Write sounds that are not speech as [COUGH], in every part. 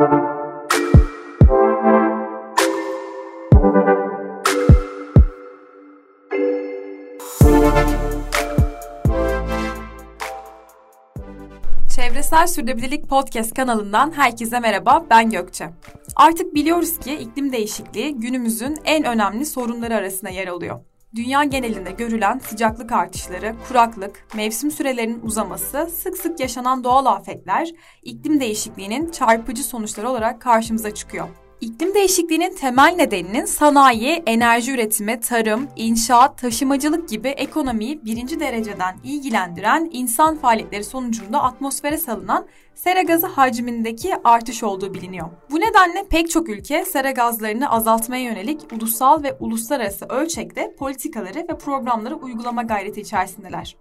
Çevresel Sürdürülebilirlik Podcast kanalından herkese merhaba, ben Gökçe. Artık biliyoruz ki iklim değişikliği günümüzün en önemli sorunları arasında yer alıyor. Dünya genelinde görülen sıcaklık artışları, kuraklık, mevsim sürelerinin uzaması, sık sık yaşanan doğal afetler iklim değişikliğinin çarpıcı sonuçları olarak karşımıza çıkıyor. İklim değişikliğinin temel nedeninin sanayi, enerji üretimi, tarım, inşaat, taşımacılık gibi ekonomiyi birinci dereceden ilgilendiren insan faaliyetleri sonucunda atmosfere salınan sera gazı hacmindeki artış olduğu biliniyor. Bu nedenle pek çok ülke sera gazlarını azaltmaya yönelik ulusal ve uluslararası ölçekte politikaları ve programları uygulama gayreti içerisindeler.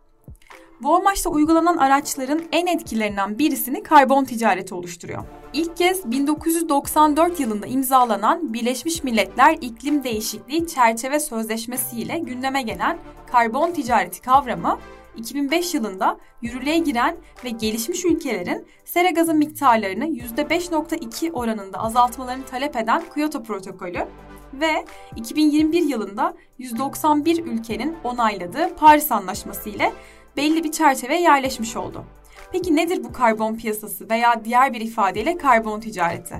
Bu amaçla uygulanan araçların en etkilerinden birisini karbon ticareti oluşturuyor. İlk kez 1994 yılında imzalanan Birleşmiş Milletler İklim Değişikliği Çerçeve Sözleşmesi ile gündeme gelen karbon ticareti kavramı 2005 yılında yürürlüğe giren ve gelişmiş ülkelerin sera gazı miktarlarını %5.2 oranında azaltmalarını talep eden Kyoto Protokolü ve 2021 yılında 191 ülkenin onayladığı Paris Anlaşması ile belli bir çerçeve yerleşmiş oldu. Peki nedir bu karbon piyasası veya diğer bir ifadeyle karbon ticareti?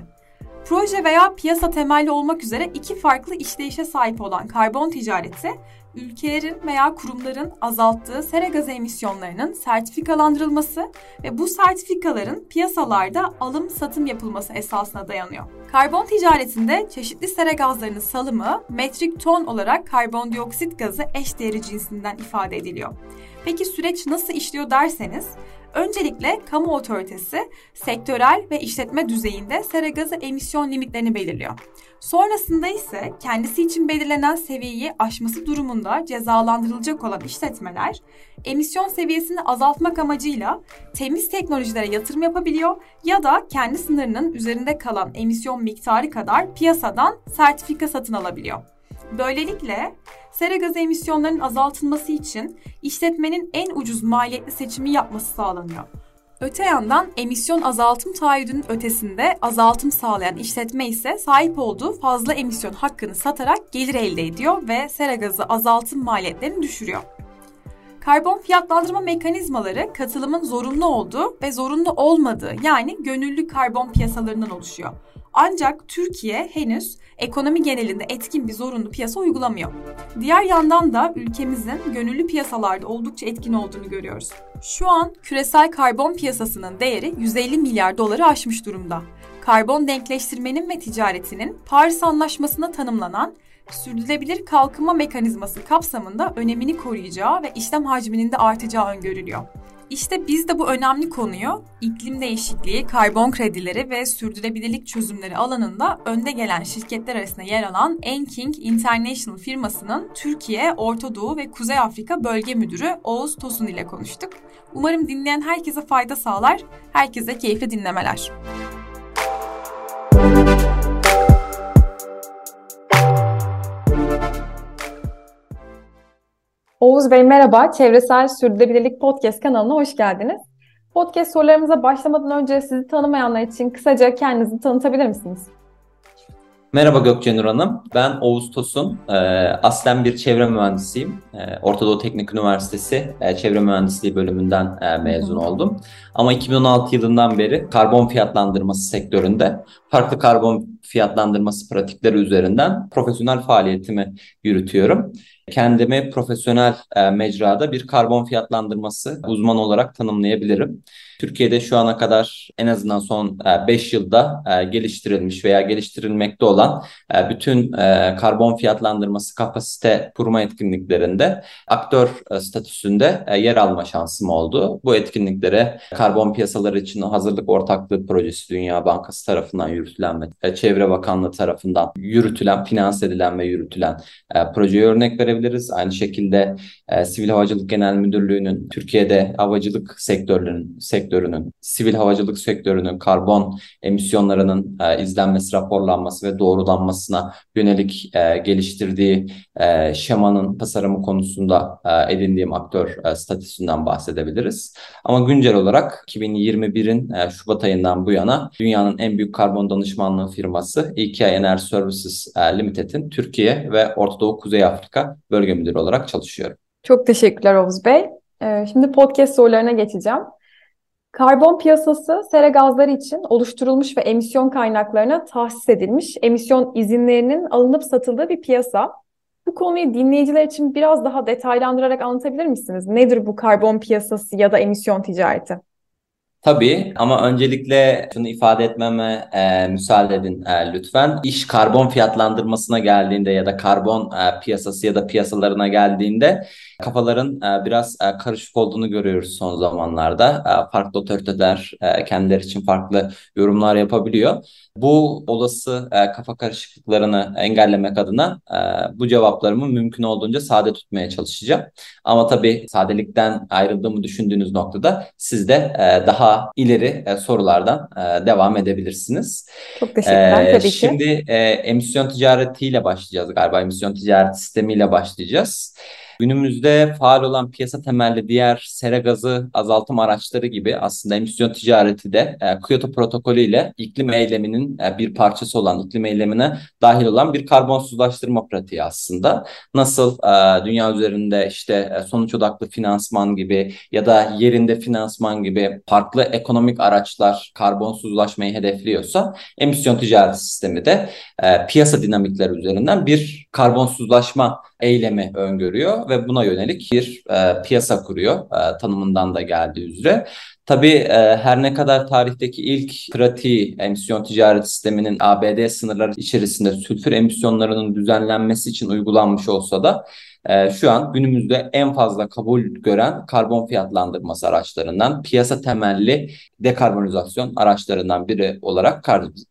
Proje veya piyasa temelli olmak üzere iki farklı işleyişe sahip olan karbon ticareti, ülkelerin veya kurumların azalttığı sera gazı emisyonlarının sertifikalandırılması ve bu sertifikaların piyasalarda alım satım yapılması esasına dayanıyor. Karbon ticaretinde çeşitli sera gazlarının salımı metrik ton olarak karbondioksit gazı eş değeri cinsinden ifade ediliyor. Peki süreç nasıl işliyor derseniz, öncelikle kamu otoritesi sektörel ve işletme düzeyinde sera gazı emisyon limitlerini belirliyor. Sonrasında ise kendisi için belirlenen seviyeyi aşması durumunda cezalandırılacak olan işletmeler emisyon seviyesini azaltmak amacıyla temiz teknolojilere yatırım yapabiliyor ya da kendi sınırının üzerinde kalan emisyon miktarı kadar piyasadan sertifika satın alabiliyor. Böylelikle sera gazı emisyonlarının azaltılması için işletmenin en ucuz maliyetli seçimi yapması sağlanıyor. Öte yandan emisyon azaltım taahhüdünün ötesinde azaltım sağlayan işletme ise sahip olduğu fazla emisyon hakkını satarak gelir elde ediyor ve sera gazı azaltım maliyetlerini düşürüyor. Karbon fiyatlandırma mekanizmaları katılımın zorunlu olduğu ve zorunlu olmadığı yani gönüllü karbon piyasalarından oluşuyor. Ancak Türkiye henüz ekonomi genelinde etkin bir zorunlu piyasa uygulamıyor. Diğer yandan da ülkemizin gönüllü piyasalarda oldukça etkin olduğunu görüyoruz. Şu an küresel karbon piyasasının değeri 150 milyar doları aşmış durumda. Karbon denkleştirmenin ve ticaretinin Paris Anlaşması'na tanımlanan sürdürülebilir kalkınma mekanizması kapsamında önemini koruyacağı ve işlem hacminin de artacağı öngörülüyor. İşte biz de bu önemli konuyu iklim değişikliği, karbon kredileri ve sürdürülebilirlik çözümleri alanında önde gelen şirketler arasında yer alan Enking International firmasının Türkiye, Orta Doğu ve Kuzey Afrika Bölge Müdürü Oğuz Tosun ile konuştuk. Umarım dinleyen herkese fayda sağlar, herkese keyifli dinlemeler. Oğuz Bey merhaba. Çevresel Sürdürülebilirlik Podcast kanalına hoş geldiniz. Podcast sorularımıza başlamadan önce sizi tanımayanlar için kısaca kendinizi tanıtabilir misiniz? Merhaba Gökçe Nur Hanım. Ben Oğuz Tosun. Ee, aslen bir çevre mühendisiyim. Ee, Orta Doğu Teknik Üniversitesi e, Çevre Mühendisliği bölümünden e, mezun oldum. Ama 2016 yılından beri karbon fiyatlandırması sektöründe farklı karbon fiyatlandırması pratikleri üzerinden profesyonel faaliyetimi yürütüyorum kendimi profesyonel e, mecrada bir karbon fiyatlandırması uzmanı olarak tanımlayabilirim. Türkiye'de şu ana kadar en azından son 5 e, yılda e, geliştirilmiş veya geliştirilmekte olan e, bütün e, karbon fiyatlandırması kapasite kurma etkinliklerinde aktör e, statüsünde e, yer alma şansım oldu. Bu etkinliklere karbon piyasaları için hazırlık ortaklığı projesi Dünya Bankası tarafından yürütülen ve e, Çevre Bakanlığı tarafından yürütülen, finans edilen ve yürütülen e, projeye örnek verebilirim verebiliriz. Aynı şekilde e, Sivil Havacılık Genel Müdürlüğü'nün Türkiye'de havacılık sektörlerinin sek, sektörünün, sivil havacılık sektörünün karbon emisyonlarının e, izlenmesi, raporlanması ve doğrulanmasına yönelik e, geliştirdiği e, şemanın tasarımı konusunda e, edindiğim aktör e, statüsünden bahsedebiliriz. Ama güncel olarak 2021'in e, Şubat ayından bu yana dünyanın en büyük karbon danışmanlığı firması EKI Energy Services e, Limited'in Türkiye ve Orta Doğu Kuzey Afrika bölge müdürü olarak çalışıyorum. Çok teşekkürler Oğuz Bey. Ee, şimdi podcast sorularına geçeceğim. Karbon piyasası sera gazları için oluşturulmuş ve emisyon kaynaklarına tahsis edilmiş emisyon izinlerinin alınıp satıldığı bir piyasa. Bu konuyu dinleyiciler için biraz daha detaylandırarak anlatabilir misiniz? Nedir bu karbon piyasası ya da emisyon ticareti? Tabii ama öncelikle şunu ifade etmeme e, müsaade edin e, lütfen. İş karbon fiyatlandırmasına geldiğinde ya da karbon e, piyasası ya da piyasalarına geldiğinde kafaların e, biraz e, karışık olduğunu görüyoruz son zamanlarda. E, farklı otoriteler kendileri için farklı yorumlar yapabiliyor. Bu olası kafa karışıklıklarını engellemek adına bu cevaplarımı mümkün olduğunca sade tutmaya çalışacağım. Ama tabii sadelikten ayrıldığımı düşündüğünüz noktada siz de daha ileri sorulardan devam edebilirsiniz. Çok teşekkürler e, tabii ki. Şimdi emisyon ticaretiyle başlayacağız galiba. Emisyon ticaret sistemiyle başlayacağız. Günümüzde faal olan piyasa temelli diğer sera gazı azaltım araçları gibi aslında emisyon ticareti de e, Kyoto protokolü ile iklim eyleminin e, bir parçası olan iklim eylemine dahil olan bir karbonsuzlaştırma pratiği aslında. Nasıl e, dünya üzerinde işte e, sonuç odaklı finansman gibi ya da yerinde finansman gibi farklı ekonomik araçlar karbonsuzlaşmayı hedefliyorsa emisyon ticaret sistemi de e, piyasa dinamikleri üzerinden bir karbonsuzlaşma eylemi öngörüyor ve buna yönelik bir e, piyasa kuruyor e, tanımından da geldiği üzere. Tabii e, her ne kadar tarihteki ilk pratiği emisyon ticaret sisteminin ABD sınırları içerisinde sülfür emisyonlarının düzenlenmesi için uygulanmış olsa da e, şu an günümüzde en fazla kabul gören karbon fiyatlandırması araçlarından piyasa temelli dekarbonizasyon araçlarından biri olarak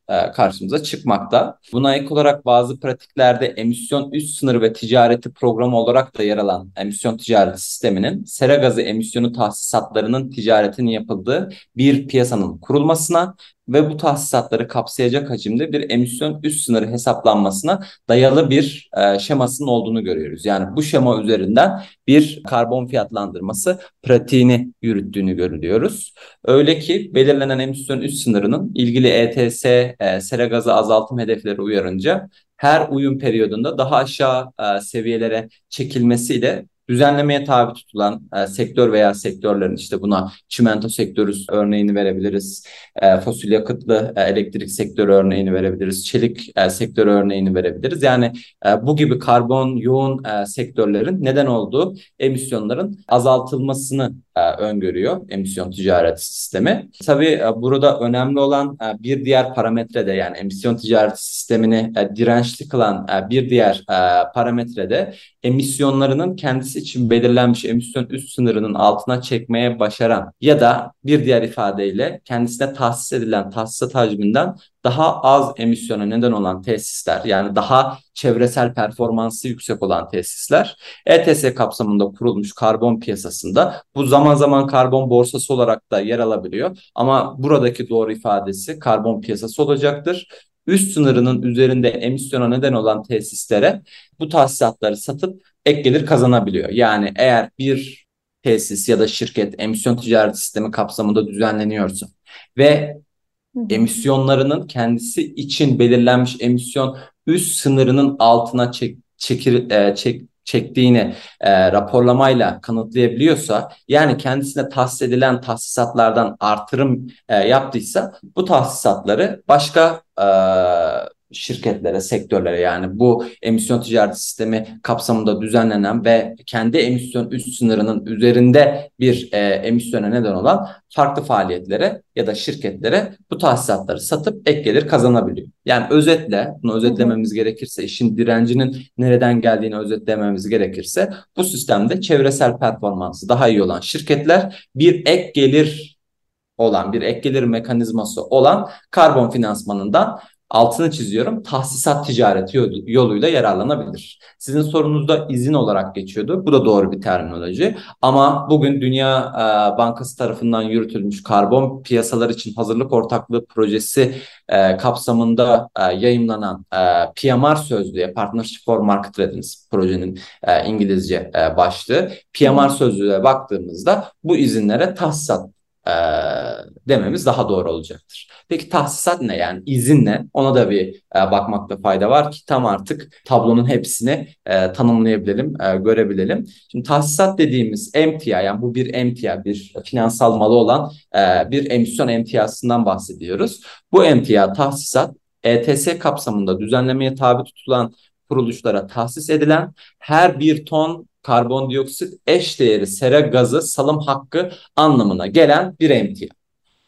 e, karşımıza çıkmakta. Buna ek olarak bazı pratiklerde emisyon üst sınır ve ticareti programı olarak da yer alan emisyon ticaret sisteminin sera gazı emisyonu tahsisatlarının ticaretinin yapıldığı bir piyasanın kurulmasına ve bu tahsisatları kapsayacak hacimde bir emisyon üst sınırı hesaplanmasına dayalı bir e, şemasının olduğunu görüyoruz. Yani bu şema üzerinden bir karbon fiyatlandırması pratiğini yürüttüğünü görüyoruz. Öyle ki belirlenen emisyon üst sınırının ilgili ETS e, sera gazı azaltım hedefleri uyarınca her uyum periyodunda daha aşağı e, seviyelere çekilmesiyle düzenlemeye tabi tutulan e, sektör veya sektörlerin işte buna çimento sektörü örneğini verebiliriz. E, fosil yakıtlı e, elektrik sektörü örneğini verebiliriz. Çelik e, sektörü örneğini verebiliriz. Yani e, bu gibi karbon yoğun e, sektörlerin neden olduğu emisyonların azaltılmasını öngörüyor emisyon ticaret sistemi. Tabii e, burada önemli olan e, bir diğer parametre de yani emisyon ticaret sistemini e, dirençli kılan e, bir diğer e, parametre de emisyonlarının kendisi için belirlenmiş emisyon üst sınırının altına çekmeye başaran ya da bir diğer ifadeyle kendisine tahsis edilen tahsisat hacminden daha az emisyona neden olan tesisler yani daha çevresel performansı yüksek olan tesisler ETS kapsamında kurulmuş karbon piyasasında bu zaman zaman karbon borsası olarak da yer alabiliyor ama buradaki doğru ifadesi karbon piyasası olacaktır üst sınırının üzerinde emisyona neden olan tesislere bu tahsisatları satıp ek gelir kazanabiliyor. Yani eğer bir tesis ya da şirket emisyon ticaret sistemi kapsamında düzenleniyorsa ve emisyonlarının kendisi için belirlenmiş emisyon üst sınırının altına çek, çekir, e, çek, çektiğini e, raporlamayla kanıtlayabiliyorsa yani kendisine tahsis edilen tahsisatlardan artırım e, yaptıysa bu tahsisatları başka e, şirketlere, sektörlere yani bu emisyon ticaret sistemi kapsamında düzenlenen ve kendi emisyon üst sınırının üzerinde bir e, emisyona neden olan farklı faaliyetlere ya da şirketlere bu tahsisatları satıp ek gelir kazanabiliyor. Yani özetle, bunu özetlememiz gerekirse, işin direncinin nereden geldiğini özetlememiz gerekirse bu sistemde çevresel performansı daha iyi olan şirketler bir ek gelir olan bir ek gelir mekanizması olan karbon finansmanından altını çiziyorum. Tahsisat ticareti yoluyla yararlanabilir. Sizin sorunuzda izin olarak geçiyordu. Bu da doğru bir terminoloji. Ama bugün Dünya e, Bankası tarafından yürütülmüş karbon piyasalar için hazırlık ortaklığı projesi e, kapsamında e, yayınlanan e, PMR sözlüğe Partnership for Market Readiness projenin İngilizce e, başlığı. PMR sözlüğe baktığımızda bu izinlere tahsisat e, dememiz daha doğru olacaktır. Peki tahsisat ne yani izin ne? Ona da bir e, bakmakta fayda var ki tam artık tablonun hepsini e, tanımlayabilelim, e, görebilelim. Şimdi tahsisat dediğimiz emtia yani bu bir emtia, bir finansal malı olan e, bir emisyon emtiasından bahsediyoruz. Bu emtia tahsisat ETS kapsamında düzenlemeye tabi tutulan kuruluşlara tahsis edilen her bir ton karbondioksit eş değeri sera gazı salım hakkı anlamına gelen bir emtia.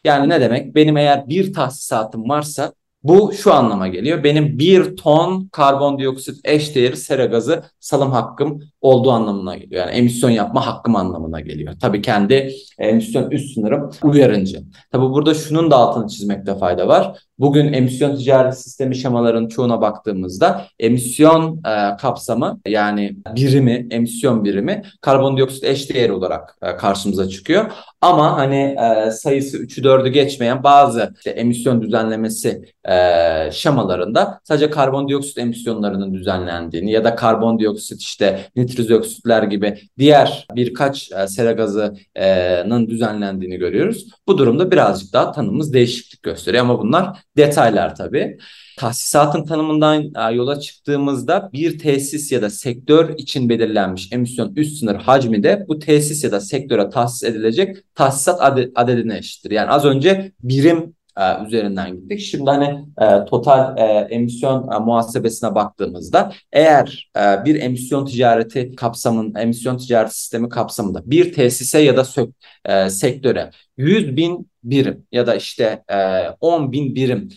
Yani ne demek? Benim eğer bir tahsisatım varsa bu şu anlama geliyor. Benim bir ton karbondioksit eş değeri sera gazı salım hakkım olduğu anlamına geliyor. Yani emisyon yapma hakkım anlamına geliyor. Tabii kendi emisyon üst sınırım uyarınca. Tabii burada şunun da altını çizmekte fayda var. Bugün emisyon ticaret sistemi şemaların çoğuna baktığımızda emisyon e, kapsamı yani birimi, emisyon birimi karbondioksit eşdeğer olarak e, karşımıza çıkıyor. Ama hani e, sayısı 3'ü 4'ü geçmeyen bazı işte emisyon düzenlemesi e, şemalarında sadece karbondioksit emisyonlarının düzenlendiğini ya da karbondioksit işte nitriz oksitler gibi diğer birkaç e, sera gazının düzenlendiğini görüyoruz. Bu durumda birazcık daha tanımımız değişiklik gösteriyor ama bunlar detaylar tabii. Tahsisatın tanımından e, yola çıktığımızda bir tesis ya da sektör için belirlenmiş emisyon üst sınır hacmi de bu tesis ya da sektöre tahsis edilecek tahsisat adedine eşittir. Yani az önce birim e, üzerinden gittik. Şimdi hani e, total e, emisyon e, muhasebesine baktığımızda eğer e, bir emisyon ticareti kapsamın emisyon ticaret sistemi kapsamında bir tesise ya da sök, e, sektöre 100 bin birim ya da işte e, 10 bin birim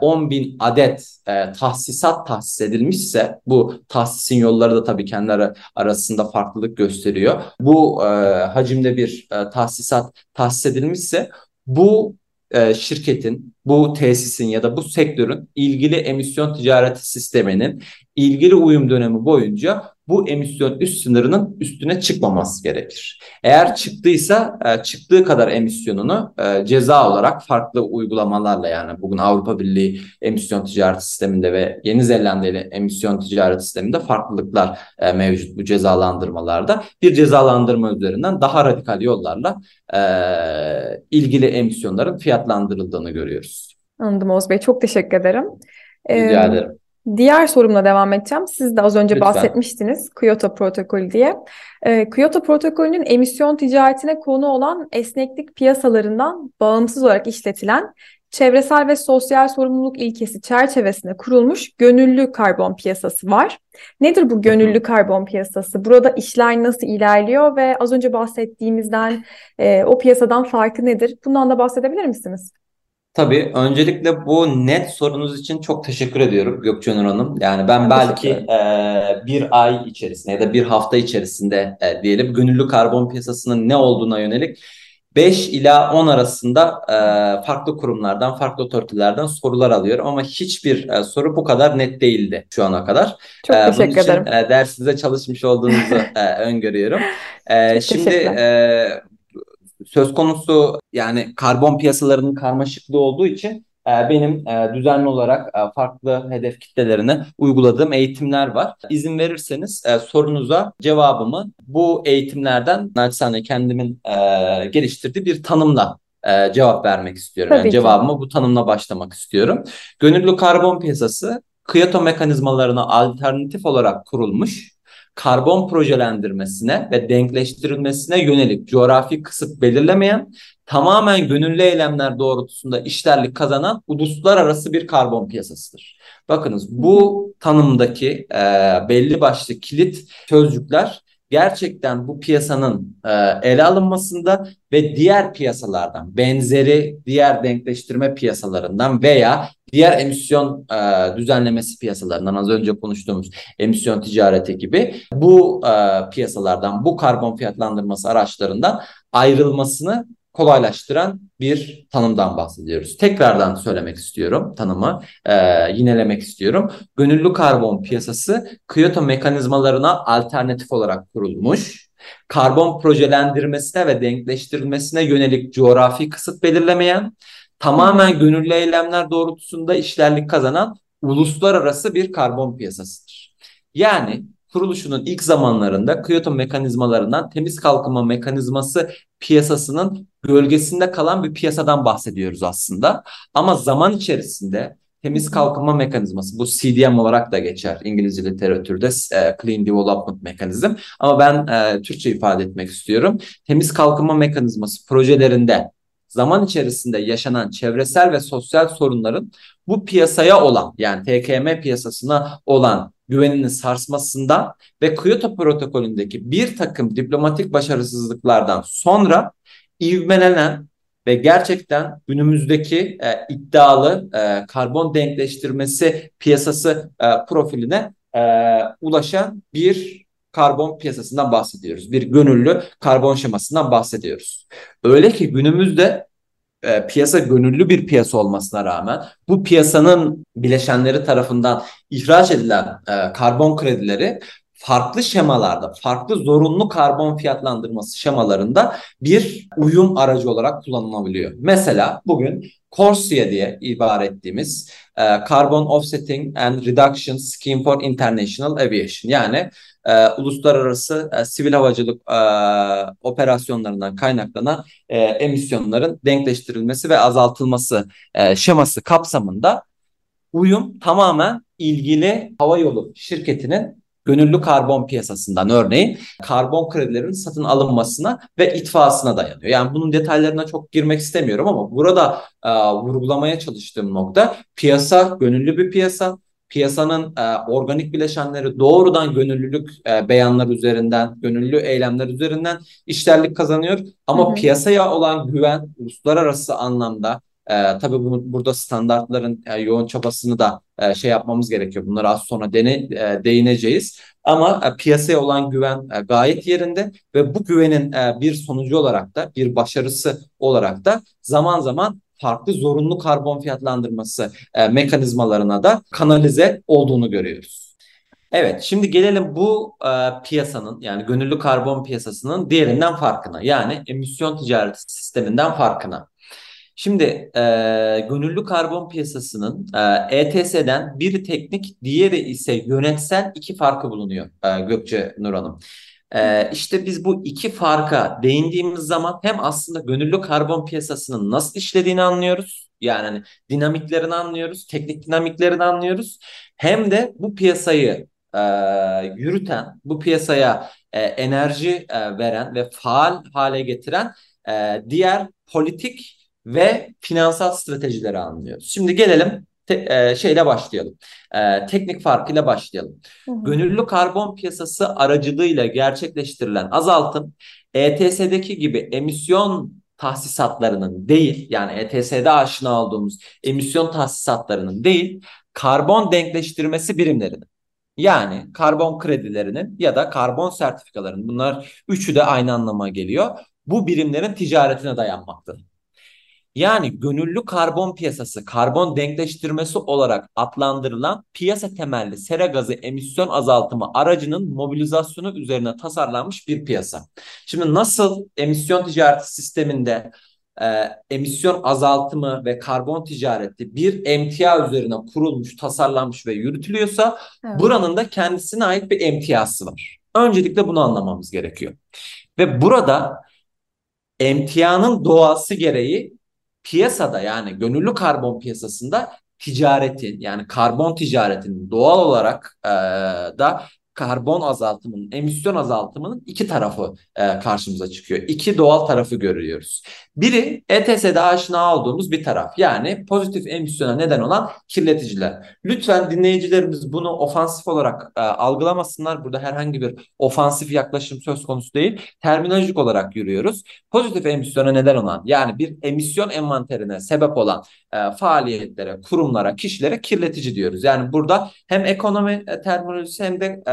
10 e, bin adet e, tahsisat tahsis edilmişse bu tahsisin yolları da tabii kendi arasında farklılık gösteriyor. Bu e, hacimde bir e, tahsisat tahsis edilmişse bu e, şirketin, bu tesisin ya da bu sektörün ilgili emisyon ticareti sisteminin ilgili uyum dönemi boyunca bu emisyon üst sınırının üstüne çıkmaması gerekir. Eğer çıktıysa e, çıktığı kadar emisyonunu e, ceza olarak farklı uygulamalarla yani bugün Avrupa Birliği emisyon ticaret sisteminde ve Yeni Zelanda ile emisyon ticaret sisteminde farklılıklar e, mevcut bu cezalandırmalarda. Bir cezalandırma üzerinden daha radikal yollarla ilgili emisyonların fiyatlandırıldığını görüyoruz. Anladım Oğuz Bey. Çok teşekkür ederim. Rica ee, ederim. Diğer sorumla devam edeceğim. Siz de az önce Lütfen. bahsetmiştiniz Kyoto Protokolü diye. E, Kyoto Protokolü'nün emisyon ticaretine konu olan esneklik piyasalarından bağımsız olarak işletilen çevresel ve sosyal sorumluluk ilkesi çerçevesinde kurulmuş gönüllü karbon piyasası var. Nedir bu gönüllü karbon piyasası? Burada işler nasıl ilerliyor ve az önce bahsettiğimizden e, o piyasadan farkı nedir? Bundan da bahsedebilir misiniz? Tabii öncelikle bu net sorunuz için çok teşekkür ediyorum Gökçe Nur Hanım. Yani ben belki e, bir ay içerisinde ya da bir hafta içerisinde e, diyelim gönüllü karbon piyasasının ne olduğuna yönelik 5 ila 10 arasında e, farklı kurumlardan, farklı otoritelerden sorular alıyorum ama hiçbir e, soru bu kadar net değildi şu ana kadar. Çok e, teşekkür bunun için, ederim. E, dersinize çalışmış olduğunuzu e, öngörüyorum. [LAUGHS] E, şimdi e, söz konusu yani karbon piyasalarının karmaşıklığı olduğu için e, benim e, düzenli olarak e, farklı hedef kitlelerine uyguladığım eğitimler var. İzin verirseniz sorunuza cevabımı bu eğitimlerden naçizane kendimin geliştirdiği bir tanımla cevap vermek istiyorum. Tabii yani cevabımı bu tanımla başlamak istiyorum. Gönüllü karbon piyasası Kyoto mekanizmalarına alternatif olarak kurulmuş karbon projelendirmesine ve denkleştirilmesine yönelik coğrafi kısıt belirlemeyen, tamamen gönüllü eylemler doğrultusunda işlerlik kazanan uluslararası bir karbon piyasasıdır. Bakınız bu tanımdaki e, belli başlı kilit sözcükler gerçekten bu piyasanın e, ele alınmasında ve diğer piyasalardan benzeri diğer denkleştirme piyasalarından veya diğer emisyon e, düzenlemesi piyasalarından az önce konuştuğumuz emisyon ticareti gibi bu e, piyasalardan bu karbon fiyatlandırması araçlarından ayrılmasını kolaylaştıran bir tanımdan bahsediyoruz. Tekrardan söylemek istiyorum tanımı, e, yinelemek istiyorum. Gönüllü karbon piyasası Kyoto mekanizmalarına alternatif olarak kurulmuş, karbon projelendirmesine ve denkleştirilmesine yönelik coğrafi kısıt belirlemeyen, tamamen gönüllü eylemler doğrultusunda işlerlik kazanan uluslararası bir karbon piyasasıdır. Yani kuruluşunun ilk zamanlarında Kyoto mekanizmalarından temiz kalkınma mekanizması piyasasının gölgesinde kalan bir piyasadan bahsediyoruz aslında. Ama zaman içerisinde temiz kalkınma mekanizması bu CDM olarak da geçer İngilizce literatürde e, Clean Development Mechanism ama ben e, Türkçe ifade etmek istiyorum. Temiz kalkınma mekanizması projelerinde zaman içerisinde yaşanan çevresel ve sosyal sorunların bu piyasaya olan yani TKM piyasasına olan güveninin sarsmasından ve Kyoto protokolündeki bir takım diplomatik başarısızlıklardan sonra ivmelenen ve gerçekten günümüzdeki e, iddialı e, karbon denkleştirmesi piyasası e, profiline e, ulaşan bir karbon piyasasından bahsediyoruz. Bir gönüllü karbon şemasından bahsediyoruz. Öyle ki günümüzde e, piyasa gönüllü bir piyasa olmasına rağmen bu piyasanın bileşenleri tarafından ihraç edilen e, karbon kredileri farklı şemalarda, farklı zorunlu karbon fiyatlandırması şemalarında bir uyum aracı olarak kullanılabiliyor. Mesela bugün CORSIA diye ibare ettiğimiz e, Carbon Offsetting and Reduction Scheme for International Aviation yani e, uluslararası e, sivil havacılık e, operasyonlarından kaynaklanan e, emisyonların denkleştirilmesi ve azaltılması e, şeması kapsamında uyum tamamen ilgili havayolu şirketinin gönüllü karbon piyasasından örneğin karbon kredilerinin satın alınmasına ve itfasına dayanıyor. Yani bunun detaylarına çok girmek istemiyorum ama burada e, vurgulamaya çalıştığım nokta piyasa gönüllü bir piyasa piyasanın e, organik bileşenleri doğrudan gönüllülük e, beyanları üzerinden, gönüllü eylemler üzerinden işlerlik kazanıyor. Ama hı hı. piyasaya olan güven uluslararası anlamda e, tabii bunu, burada standartların e, yoğun çabasını da e, şey yapmamız gerekiyor. Bunları az sonra dene, e, değineceğiz. Ama e, piyasaya olan güven e, gayet yerinde ve bu güvenin e, bir sonucu olarak da bir başarısı olarak da zaman zaman farklı zorunlu karbon fiyatlandırması e, mekanizmalarına da kanalize olduğunu görüyoruz. Evet, şimdi gelelim bu e, piyasanın yani gönüllü karbon piyasasının diğerinden farkına. Yani emisyon ticareti sisteminden farkına. Şimdi e, gönüllü karbon piyasasının e, ETS'den biri teknik, diğeri ise yönetsel iki farkı bulunuyor e, Gökçe Nur Hanım. Ee, işte biz bu iki farka değindiğimiz zaman hem aslında gönüllü karbon piyasasının nasıl işlediğini anlıyoruz. Yani hani dinamiklerini anlıyoruz, teknik dinamiklerini anlıyoruz. Hem de bu piyasayı e, yürüten, bu piyasaya e, enerji e, veren ve faal hale getiren e, diğer politik ve finansal stratejileri anlıyoruz. Şimdi gelelim te, e, şeyle başlayalım. E, teknik farkıyla başlayalım. Hı hı. Gönüllü karbon piyasası aracılığıyla gerçekleştirilen azaltım ETS'deki gibi emisyon tahsisatlarının değil yani ETS'de aşina olduğumuz emisyon tahsisatlarının değil karbon denkleştirmesi birimlerinin yani karbon kredilerinin ya da karbon sertifikalarının bunlar üçü de aynı anlama geliyor. Bu birimlerin ticaretine dayanmaktadır. Yani gönüllü karbon piyasası, karbon denkleştirmesi olarak adlandırılan piyasa temelli sera gazı emisyon azaltımı aracının mobilizasyonu üzerine tasarlanmış bir piyasa. Şimdi nasıl emisyon ticareti sisteminde e, emisyon azaltımı ve karbon ticareti bir emtia üzerine kurulmuş, tasarlanmış ve yürütülüyorsa evet. buranın da kendisine ait bir emtiası var. Öncelikle bunu anlamamız gerekiyor. Ve burada emtianın doğası gereği piyasada yani gönüllü karbon piyasasında ticaretin yani karbon ticaretinin doğal olarak e, da karbon azaltımının, emisyon azaltımının iki tarafı e, karşımıza çıkıyor. İki doğal tarafı görüyoruz. Biri ETS'de aşina olduğumuz bir taraf. Yani pozitif emisyona neden olan kirleticiler. Lütfen dinleyicilerimiz bunu ofansif olarak e, algılamasınlar. Burada herhangi bir ofansif yaklaşım söz konusu değil. Terminolojik olarak yürüyoruz. Pozitif emisyona neden olan yani bir emisyon envanterine sebep olan e, faaliyetlere, kurumlara, kişilere kirletici diyoruz. Yani burada hem ekonomi e, terminolojisi hem de e,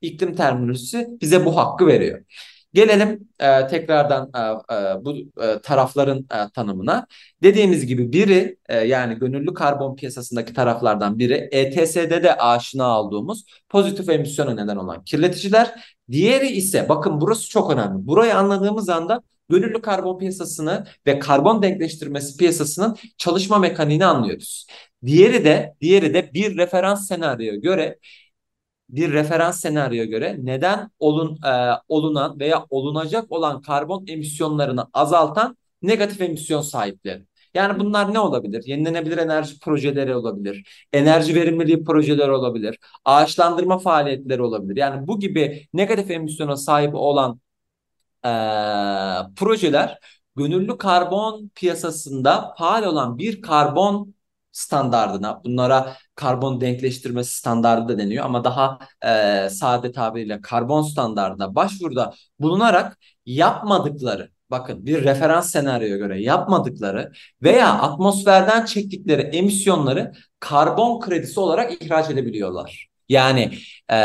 iklim terminolojisi bize bu hakkı veriyor. Gelelim e, tekrardan e, e, bu e, tarafların e, tanımına. Dediğimiz gibi biri e, yani gönüllü karbon piyasasındaki taraflardan biri ETS'de de aşina olduğumuz pozitif emisyona neden olan kirleticiler. Diğeri ise bakın burası çok önemli. Burayı anladığımız anda gönüllü karbon piyasasını ve karbon denkleştirmesi piyasasının çalışma mekaniğini anlıyoruz. Diğeri de diğeri de bir referans senaryoya göre bir referans senaryoya göre neden olun e, olunan veya olunacak olan karbon emisyonlarını azaltan negatif emisyon sahipleri. Yani bunlar ne olabilir? Yenilenebilir enerji projeleri olabilir, enerji verimliliği projeleri olabilir, ağaçlandırma faaliyetleri olabilir. Yani bu gibi negatif emisyona sahip olan e, projeler gönüllü karbon piyasasında faal olan bir karbon standardına, bunlara karbon denkleştirmesi standardı da deniyor ama daha e, sade tabiriyle karbon standardına başvuruda bulunarak yapmadıkları, bakın bir referans senaryoya göre yapmadıkları veya atmosferden çektikleri emisyonları karbon kredisi olarak ihraç edebiliyorlar. Yani e,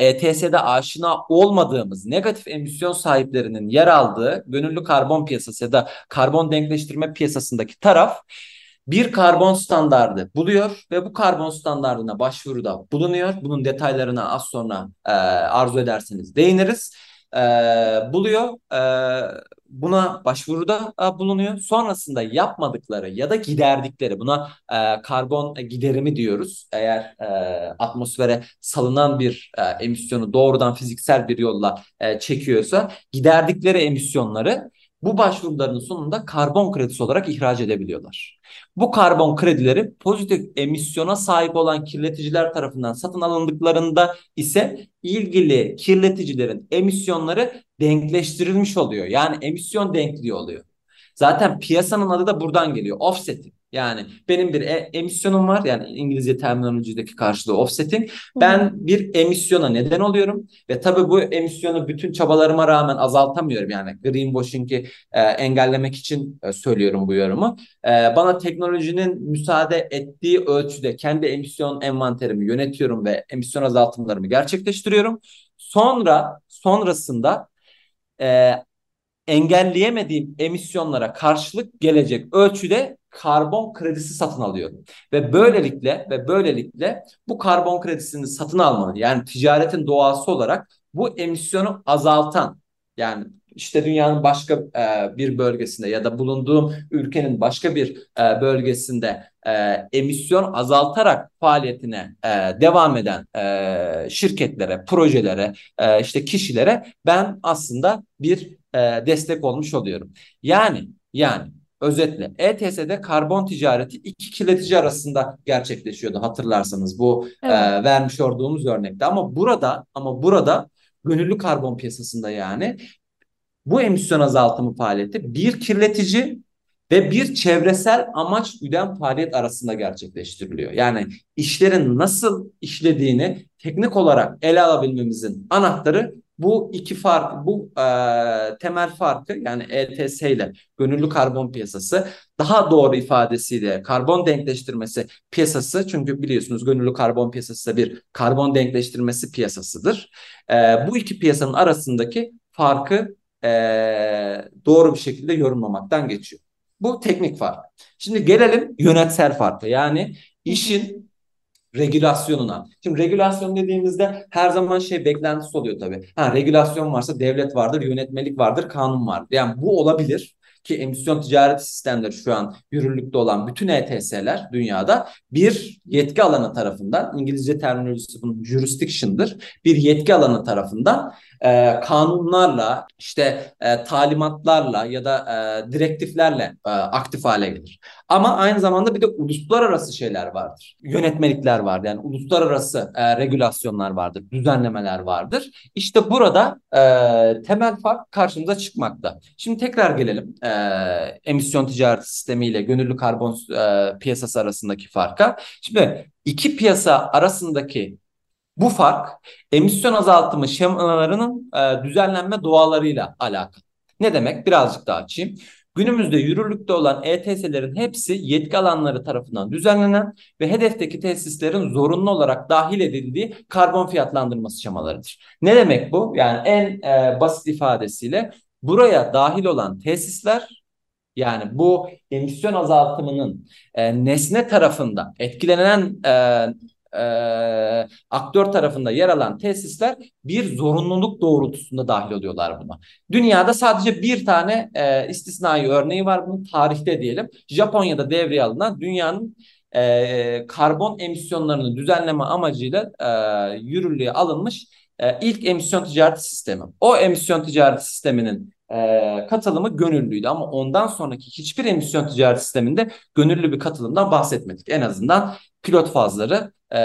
ETS'de aşina olmadığımız negatif emisyon sahiplerinin yer aldığı gönüllü karbon piyasası ya da karbon denkleştirme piyasasındaki taraf bir karbon standardı buluyor ve bu karbon standardına başvuruda bulunuyor. Bunun detaylarına az sonra e, arzu ederseniz değiniriz. E, buluyor. E, buna başvuruda e, bulunuyor. Sonrasında yapmadıkları ya da giderdikleri buna e, karbon giderimi diyoruz. Eğer e, atmosfere salınan bir e, emisyonu doğrudan fiziksel bir yolla e, çekiyorsa giderdikleri emisyonları bu başvuruların sonunda karbon kredisi olarak ihraç edebiliyorlar. Bu karbon kredileri pozitif emisyona sahip olan kirleticiler tarafından satın alındıklarında ise ilgili kirleticilerin emisyonları denkleştirilmiş oluyor. Yani emisyon denkliği oluyor. Zaten piyasanın adı da buradan geliyor. Offsetting. Yani benim bir e emisyonum var yani İngilizce terminolojideki karşılığı offsetting. Ben bir emisyona neden oluyorum ve tabii bu emisyonu bütün çabalarıma rağmen azaltamıyorum. Yani greenwashing'i e, engellemek için e, söylüyorum bu yorumu. E, bana teknolojinin müsaade ettiği ölçüde kendi emisyon envanterimi yönetiyorum ve emisyon azaltımlarımı gerçekleştiriyorum. Sonra sonrasında e, engelleyemediğim emisyonlara karşılık gelecek ölçüde karbon kredisi satın alıyorum. Ve böylelikle ve böylelikle bu karbon kredisini satın almanın yani ticaretin doğası olarak bu emisyonu azaltan yani işte dünyanın başka e, bir bölgesinde ya da bulunduğum ülkenin başka bir e, bölgesinde e, emisyon azaltarak faaliyetine e, devam eden e, şirketlere, projelere, e, işte kişilere ben aslında bir e, destek olmuş oluyorum. Yani yani Özetle ETS'de karbon ticareti iki kirletici arasında gerçekleşiyordu hatırlarsanız bu evet. e, vermiş olduğumuz örnekte ama burada ama burada gönüllü karbon piyasasında yani bu emisyon azaltımı faaliyeti bir kirletici ve bir çevresel amaç güden faaliyet arasında gerçekleştiriliyor. Yani işlerin nasıl işlediğini teknik olarak ele alabilmemizin anahtarı bu iki fark, bu e, temel farkı yani ETS ile gönüllü karbon piyasası daha doğru ifadesiyle karbon denkleştirmesi piyasası çünkü biliyorsunuz gönüllü karbon piyasası bir karbon denkleştirmesi piyasasıdır. E, bu iki piyasanın arasındaki farkı e, doğru bir şekilde yorumlamaktan geçiyor. Bu teknik fark. Şimdi gelelim yönetsel farkı. Yani işin regülasyonuna. Şimdi regülasyon dediğimizde her zaman şey beklentisi oluyor tabii. Ha regülasyon varsa devlet vardır, yönetmelik vardır, kanun vardır. Yani bu olabilir ki emisyon ticaret sistemleri şu an yürürlükte olan bütün ETS'ler dünyada bir yetki alanı tarafından İngilizce terminolojisi bunun jurisdiction'dır. Bir yetki alanı tarafından e, kanunlarla işte e, talimatlarla ya da e, direktiflerle e, aktif hale gelir. Ama aynı zamanda bir de uluslararası şeyler vardır. Yönetmelikler vardır. Yani uluslararası e, regülasyonlar vardır, düzenlemeler vardır. İşte burada e, temel fark karşımıza çıkmakta. Şimdi tekrar gelelim e, emisyon ticaret sistemiyle gönüllü karbon e, piyasası arasındaki farka. Şimdi iki piyasa arasındaki bu fark emisyon azaltımı şemalarının e, düzenlenme doğalarıyla alakalı. Ne demek? Birazcık daha açayım. Günümüzde yürürlükte olan ETS'lerin hepsi yetki alanları tarafından düzenlenen ve hedefteki tesislerin zorunlu olarak dahil edildiği karbon fiyatlandırması şemalarıdır. Ne demek bu? Yani en e, basit ifadesiyle buraya dahil olan tesisler yani bu emisyon azaltımının e, nesne tarafında etkilenen e, e, aktör tarafında yer alan tesisler bir zorunluluk doğrultusunda dahil oluyorlar buna. Dünyada sadece bir tane e, istisnai örneği var bunun tarihte diyelim. Japonya'da devreye alınan dünyanın e, karbon emisyonlarını düzenleme amacıyla e, yürürlüğe alınmış e, ilk emisyon ticareti sistemi. O emisyon ticareti sisteminin e, katılımı gönüllüydü ama ondan sonraki hiçbir emisyon ticaret sisteminde gönüllü bir katılımdan bahsetmedik. En azından pilot fazları e,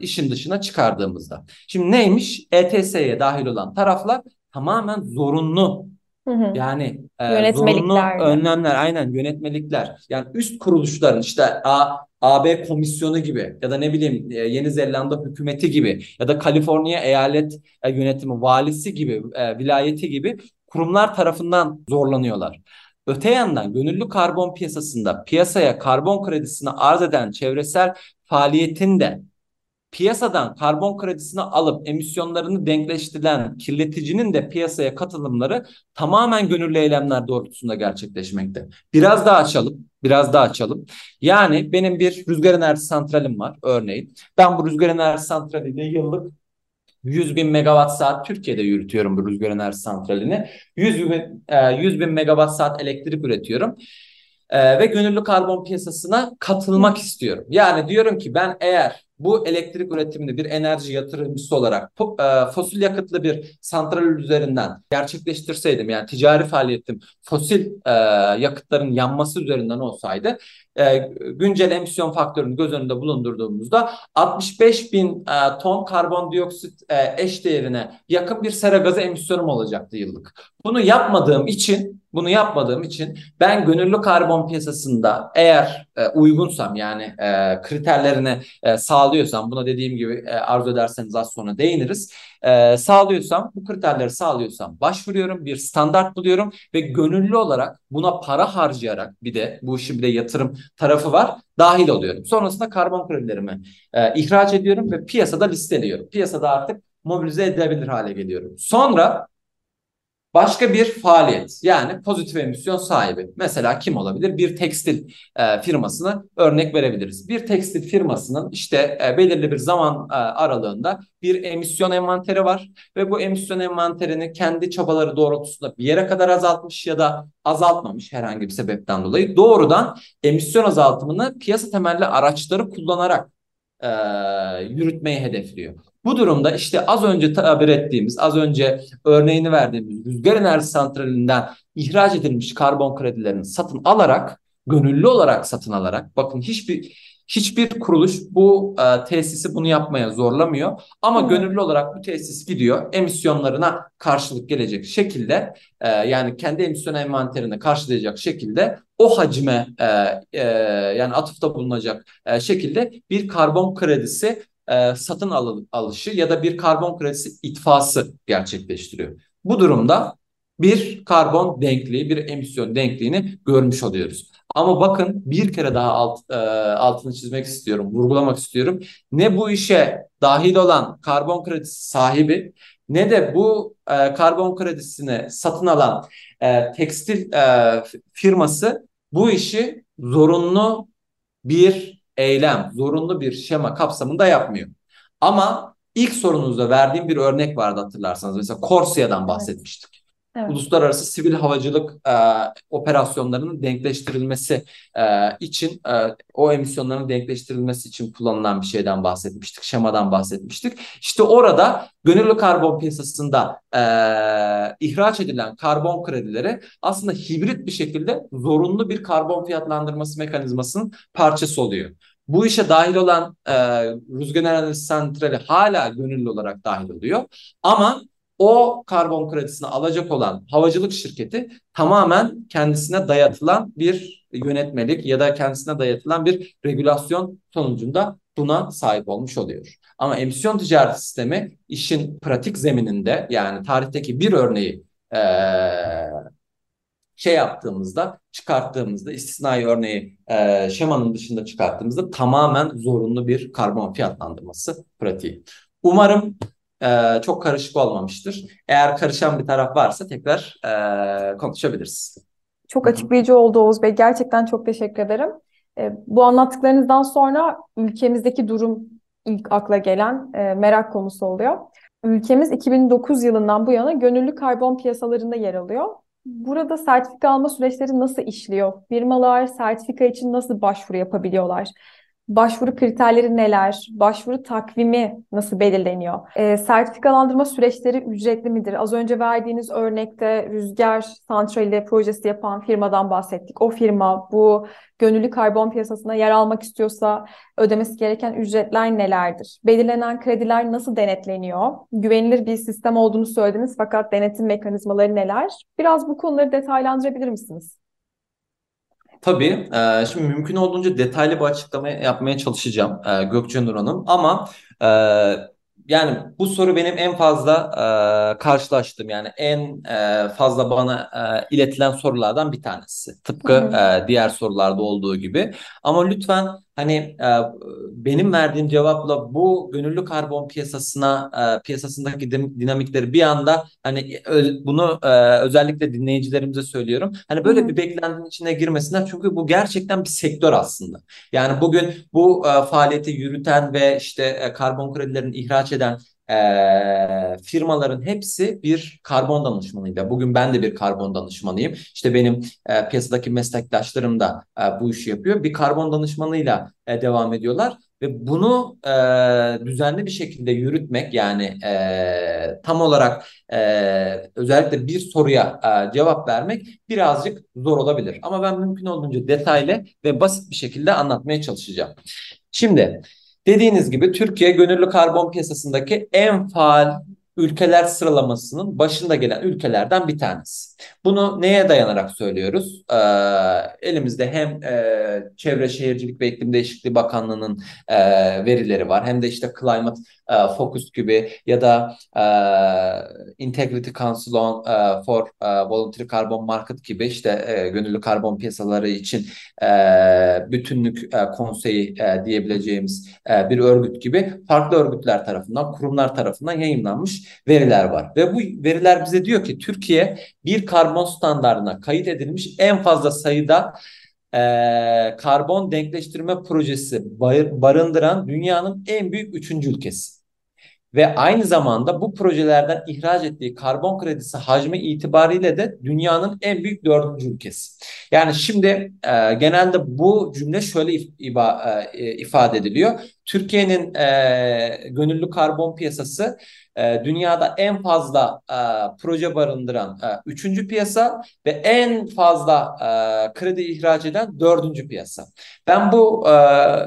işin dışına çıkardığımızda. Şimdi neymiş? ETS'ye dahil olan taraflar tamamen zorunlu Hı hı. yani e, zorunlu önlemler aynen yönetmelikler. Yani üst kuruluşların işte A, AB komisyonu gibi ya da ne bileyim e, Yeni Zelanda hükümeti gibi ya da Kaliforniya eyalet e, yönetimi valisi gibi e, vilayeti gibi kurumlar tarafından zorlanıyorlar. Öte yandan gönüllü karbon piyasasında piyasaya karbon kredisini arz eden çevresel faaliyetin de piyasadan karbon kredisini alıp emisyonlarını denkleştiren kirleticinin de piyasaya katılımları tamamen gönüllü eylemler doğrultusunda gerçekleşmekte. Biraz daha açalım, biraz daha açalım. Yani benim bir rüzgar enerji santralim var örneğin. Ben bu rüzgar enerji santraliyle yıllık 100 bin megawatt saat Türkiye'de yürütüyorum bu rüzgar enerji santralini. 100 bin, 100 bin megawatt saat elektrik üretiyorum. Ee, ve gönüllü karbon piyasasına katılmak istiyorum. Yani diyorum ki ben eğer bu elektrik üretimini bir enerji yatırımcısı olarak e, fosil yakıtlı bir santral üzerinden gerçekleştirseydim yani ticari faaliyetim fosil e, yakıtların yanması üzerinden olsaydı e, güncel emisyon faktörünü göz önünde bulundurduğumuzda 65 bin ton karbondioksit e, eş değerine yakın bir sera gazı emisyonum olacaktı yıllık. Bunu yapmadığım için bunu yapmadığım için ben gönüllü karbon piyasasında eğer uygunsam yani kriterlerini e, sağlıyorsam buna dediğim gibi e, arzu ederseniz az sonra değiniriz. E, sağlıyorsam bu kriterleri sağlıyorsam başvuruyorum bir standart buluyorum ve gönüllü olarak buna para harcayarak bir de bu işin bir de yatırım tarafı var dahil oluyorum. Sonrasında karbon kredilerimi e, ihraç ediyorum ve piyasada listeliyorum. Piyasada artık mobilize edilebilir hale geliyorum. Sonra Başka bir faaliyet yani pozitif emisyon sahibi. Mesela kim olabilir? Bir tekstil e, firmasını örnek verebiliriz. Bir tekstil firmasının işte e, belirli bir zaman e, aralığında bir emisyon envanteri var ve bu emisyon envanterini kendi çabaları doğrultusunda bir yere kadar azaltmış ya da azaltmamış herhangi bir sebepten dolayı doğrudan emisyon azaltımını piyasa temelli araçları kullanarak e, yürütmeyi hedefliyor. Bu durumda işte az önce tabir ettiğimiz, az önce örneğini verdiğimiz rüzgar enerji santralinden ihraç edilmiş karbon kredilerini satın alarak, gönüllü olarak satın alarak, bakın hiçbir hiçbir kuruluş bu e, tesisi bunu yapmaya zorlamıyor. Ama gönüllü olarak bu tesis gidiyor emisyonlarına karşılık gelecek şekilde e, yani kendi emisyon envanterini karşılayacak şekilde o hacme e, e, yani atıfta bulunacak e, şekilde bir karbon kredisi e, satın al alışı ya da bir karbon kredisi itfası gerçekleştiriyor. Bu durumda bir karbon denkliği, bir emisyon denkliğini görmüş oluyoruz. Ama bakın bir kere daha alt, e, altını çizmek istiyorum, vurgulamak istiyorum. Ne bu işe dahil olan karbon kredisi sahibi ne de bu e, karbon kredisini satın alan e, tekstil e, firması bu işi zorunlu bir eylem, zorunlu bir şema kapsamında yapmıyor. Ama ilk sorunuzda verdiğim bir örnek vardı hatırlarsanız. Mesela Corsia'dan bahsetmiştik. Evet. Uluslararası sivil havacılık e, operasyonlarının denkleştirilmesi e, için e, o emisyonların denkleştirilmesi için kullanılan bir şeyden bahsetmiştik, şemadan bahsetmiştik. İşte orada gönüllü karbon piyasasında e, ihraç edilen karbon kredileri aslında hibrit bir şekilde zorunlu bir karbon fiyatlandırması mekanizmasının parçası oluyor. Bu işe dahil olan e, rüzgar enerji santrali hala gönüllü olarak dahil oluyor. Ama o karbon kredisini alacak olan havacılık şirketi tamamen kendisine dayatılan bir yönetmelik ya da kendisine dayatılan bir regülasyon sonucunda buna sahip olmuş oluyor. Ama emisyon ticaret sistemi işin pratik zemininde yani tarihteki bir örneği şey yaptığımızda, çıkarttığımızda, istisnai örneği şemanın dışında çıkarttığımızda tamamen zorunlu bir karbon fiyatlandırması pratiği. Umarım e, çok karışık olmamıştır. Eğer karışan bir taraf varsa tekrar e, konuşabiliriz. Çok açıklayıcı oldu Oğuz Bey. Gerçekten çok teşekkür ederim. E, bu anlattıklarınızdan sonra ülkemizdeki durum ilk akla gelen e, merak konusu oluyor. Ülkemiz 2009 yılından bu yana gönüllü karbon piyasalarında yer alıyor. Burada sertifika alma süreçleri nasıl işliyor? Firmalar sertifika için nasıl başvuru yapabiliyorlar? Başvuru kriterleri neler? Başvuru takvimi nasıl belirleniyor? E, sertifikalandırma süreçleri ücretli midir? Az önce verdiğiniz örnekte rüzgar santrali projesi yapan firmadan bahsettik. O firma bu gönüllü karbon piyasasına yer almak istiyorsa ödemesi gereken ücretler nelerdir? Belirlenen krediler nasıl denetleniyor? Güvenilir bir sistem olduğunu söylediniz fakat denetim mekanizmaları neler? Biraz bu konuları detaylandırabilir misiniz? Tabii. E, şimdi mümkün olduğunca detaylı bir açıklama yapmaya çalışacağım e, Gökçe Nur Hanım. Ama e, yani bu soru benim en fazla e, karşılaştığım yani en e, fazla bana e, iletilen sorulardan bir tanesi. Tıpkı e, diğer sorularda olduğu gibi. Ama lütfen hani e, benim verdiğim cevapla bu gönüllü karbon piyasasına e, piyasasındaki dinamikleri bir anda hani bunu e, özellikle dinleyicilerimize söylüyorum. Hani böyle Hı-hı. bir beklentinin içine girmesinler çünkü bu gerçekten bir sektör aslında. Yani bugün bu e, faaliyeti yürüten ve işte e, karbon kredilerin ihraç eden e, firmaların hepsi bir karbon danışmanıyla. Bugün ben de bir karbon danışmanıyım. İşte benim e, piyasadaki meslektaşlarım da e, bu işi yapıyor. Bir karbon danışmanıyla e, devam ediyorlar ve bunu e, düzenli bir şekilde yürütmek yani e, tam olarak e, özellikle bir soruya e, cevap vermek birazcık zor olabilir. Ama ben mümkün olduğunca detaylı ve basit bir şekilde anlatmaya çalışacağım. Şimdi Dediğiniz gibi Türkiye gönüllü karbon piyasasındaki en faal ülkeler sıralamasının başında gelen ülkelerden bir tanesi. Bunu neye dayanarak söylüyoruz? Ee, elimizde hem e, Çevre Şehircilik ve İklim Değişikliği Bakanlığı'nın e, verileri var hem de işte Climate e, Focus gibi ya da e, Integrity Council on, e, for e, Voluntary Carbon Market gibi işte e, gönüllü karbon piyasaları için e, bütünlük e, konseyi e, diyebileceğimiz e, bir örgüt gibi farklı örgütler tarafından, kurumlar tarafından yayınlanmış veriler var. Ve bu veriler bize diyor ki Türkiye bir karbon standartına kayıt edilmiş en fazla sayıda e, karbon denkleştirme projesi barındıran dünyanın en büyük üçüncü ülkesi. Ve aynı zamanda bu projelerden ihraç ettiği karbon kredisi hacmi itibariyle de dünyanın en büyük dördüncü ülkesi. Yani şimdi e, genelde bu cümle şöyle if, iba, e, ifade ediliyor. Türkiye'nin e, gönüllü karbon piyasası e, dünyada en fazla e, proje barındıran e, üçüncü piyasa ve en fazla e, kredi ihraç eden dördüncü piyasa. Ben bu e,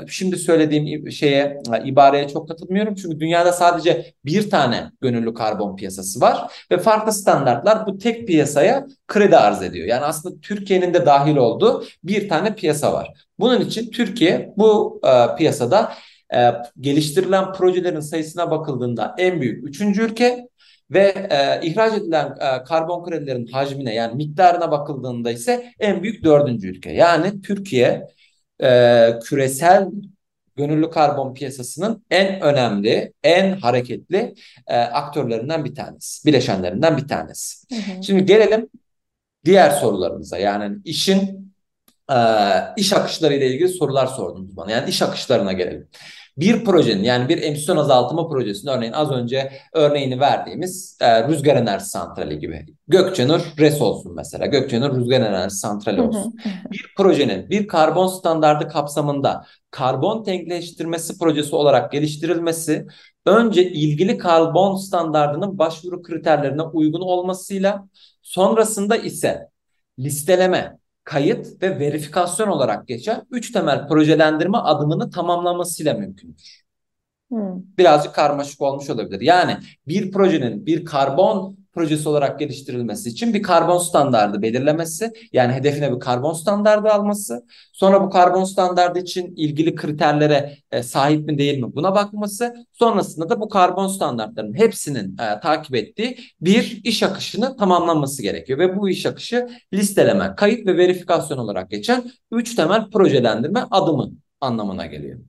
şimdi söylediğim şeye e, ibareye çok katılmıyorum çünkü dünyada sadece bir tane gönüllü karbon piyasası var ve farklı standartlar bu tek piyasaya kredi arz ediyor. Yani aslında Türkiye'nin de dahil olduğu bir tane piyasa var. Bunun için Türkiye bu e, piyasada e, geliştirilen projelerin sayısına bakıldığında en büyük üçüncü ülke ve e, ihraç edilen e, karbon kredilerin hacmine yani miktarına bakıldığında ise en büyük dördüncü ülke. Yani Türkiye e, küresel gönüllü karbon piyasasının en önemli, en hareketli e, aktörlerinden bir tanesi, bileşenlerinden bir tanesi. Hı hı. Şimdi gelelim diğer sorularımıza. Yani işin e, iş akışları ile ilgili sorular sordunuz bana. Yani iş akışlarına gelelim bir projenin yani bir emisyon azaltma projesinin örneğin az önce örneğini verdiğimiz e, rüzgar enerji santrali gibi. Gökçenur RES olsun mesela. Gökçenur rüzgar enerji santrali olsun. bir projenin bir karbon standardı kapsamında karbon denkleştirmesi projesi olarak geliştirilmesi önce ilgili karbon standardının başvuru kriterlerine uygun olmasıyla sonrasında ise listeleme, kayıt ve verifikasyon olarak geçen üç temel projelendirme adımını tamamlamasıyla mümkündür. Hmm. Birazcık karmaşık olmuş olabilir. Yani bir projenin bir karbon projesi olarak geliştirilmesi için bir karbon standardı belirlemesi, yani hedefine bir karbon standardı alması, sonra bu karbon standardı için ilgili kriterlere e, sahip mi değil mi buna bakması, sonrasında da bu karbon standartlarının hepsinin e, takip ettiği bir iş akışını tamamlanması gerekiyor ve bu iş akışı listeleme, kayıt ve verifikasyon olarak geçen üç temel projelendirme adımı anlamına geliyor.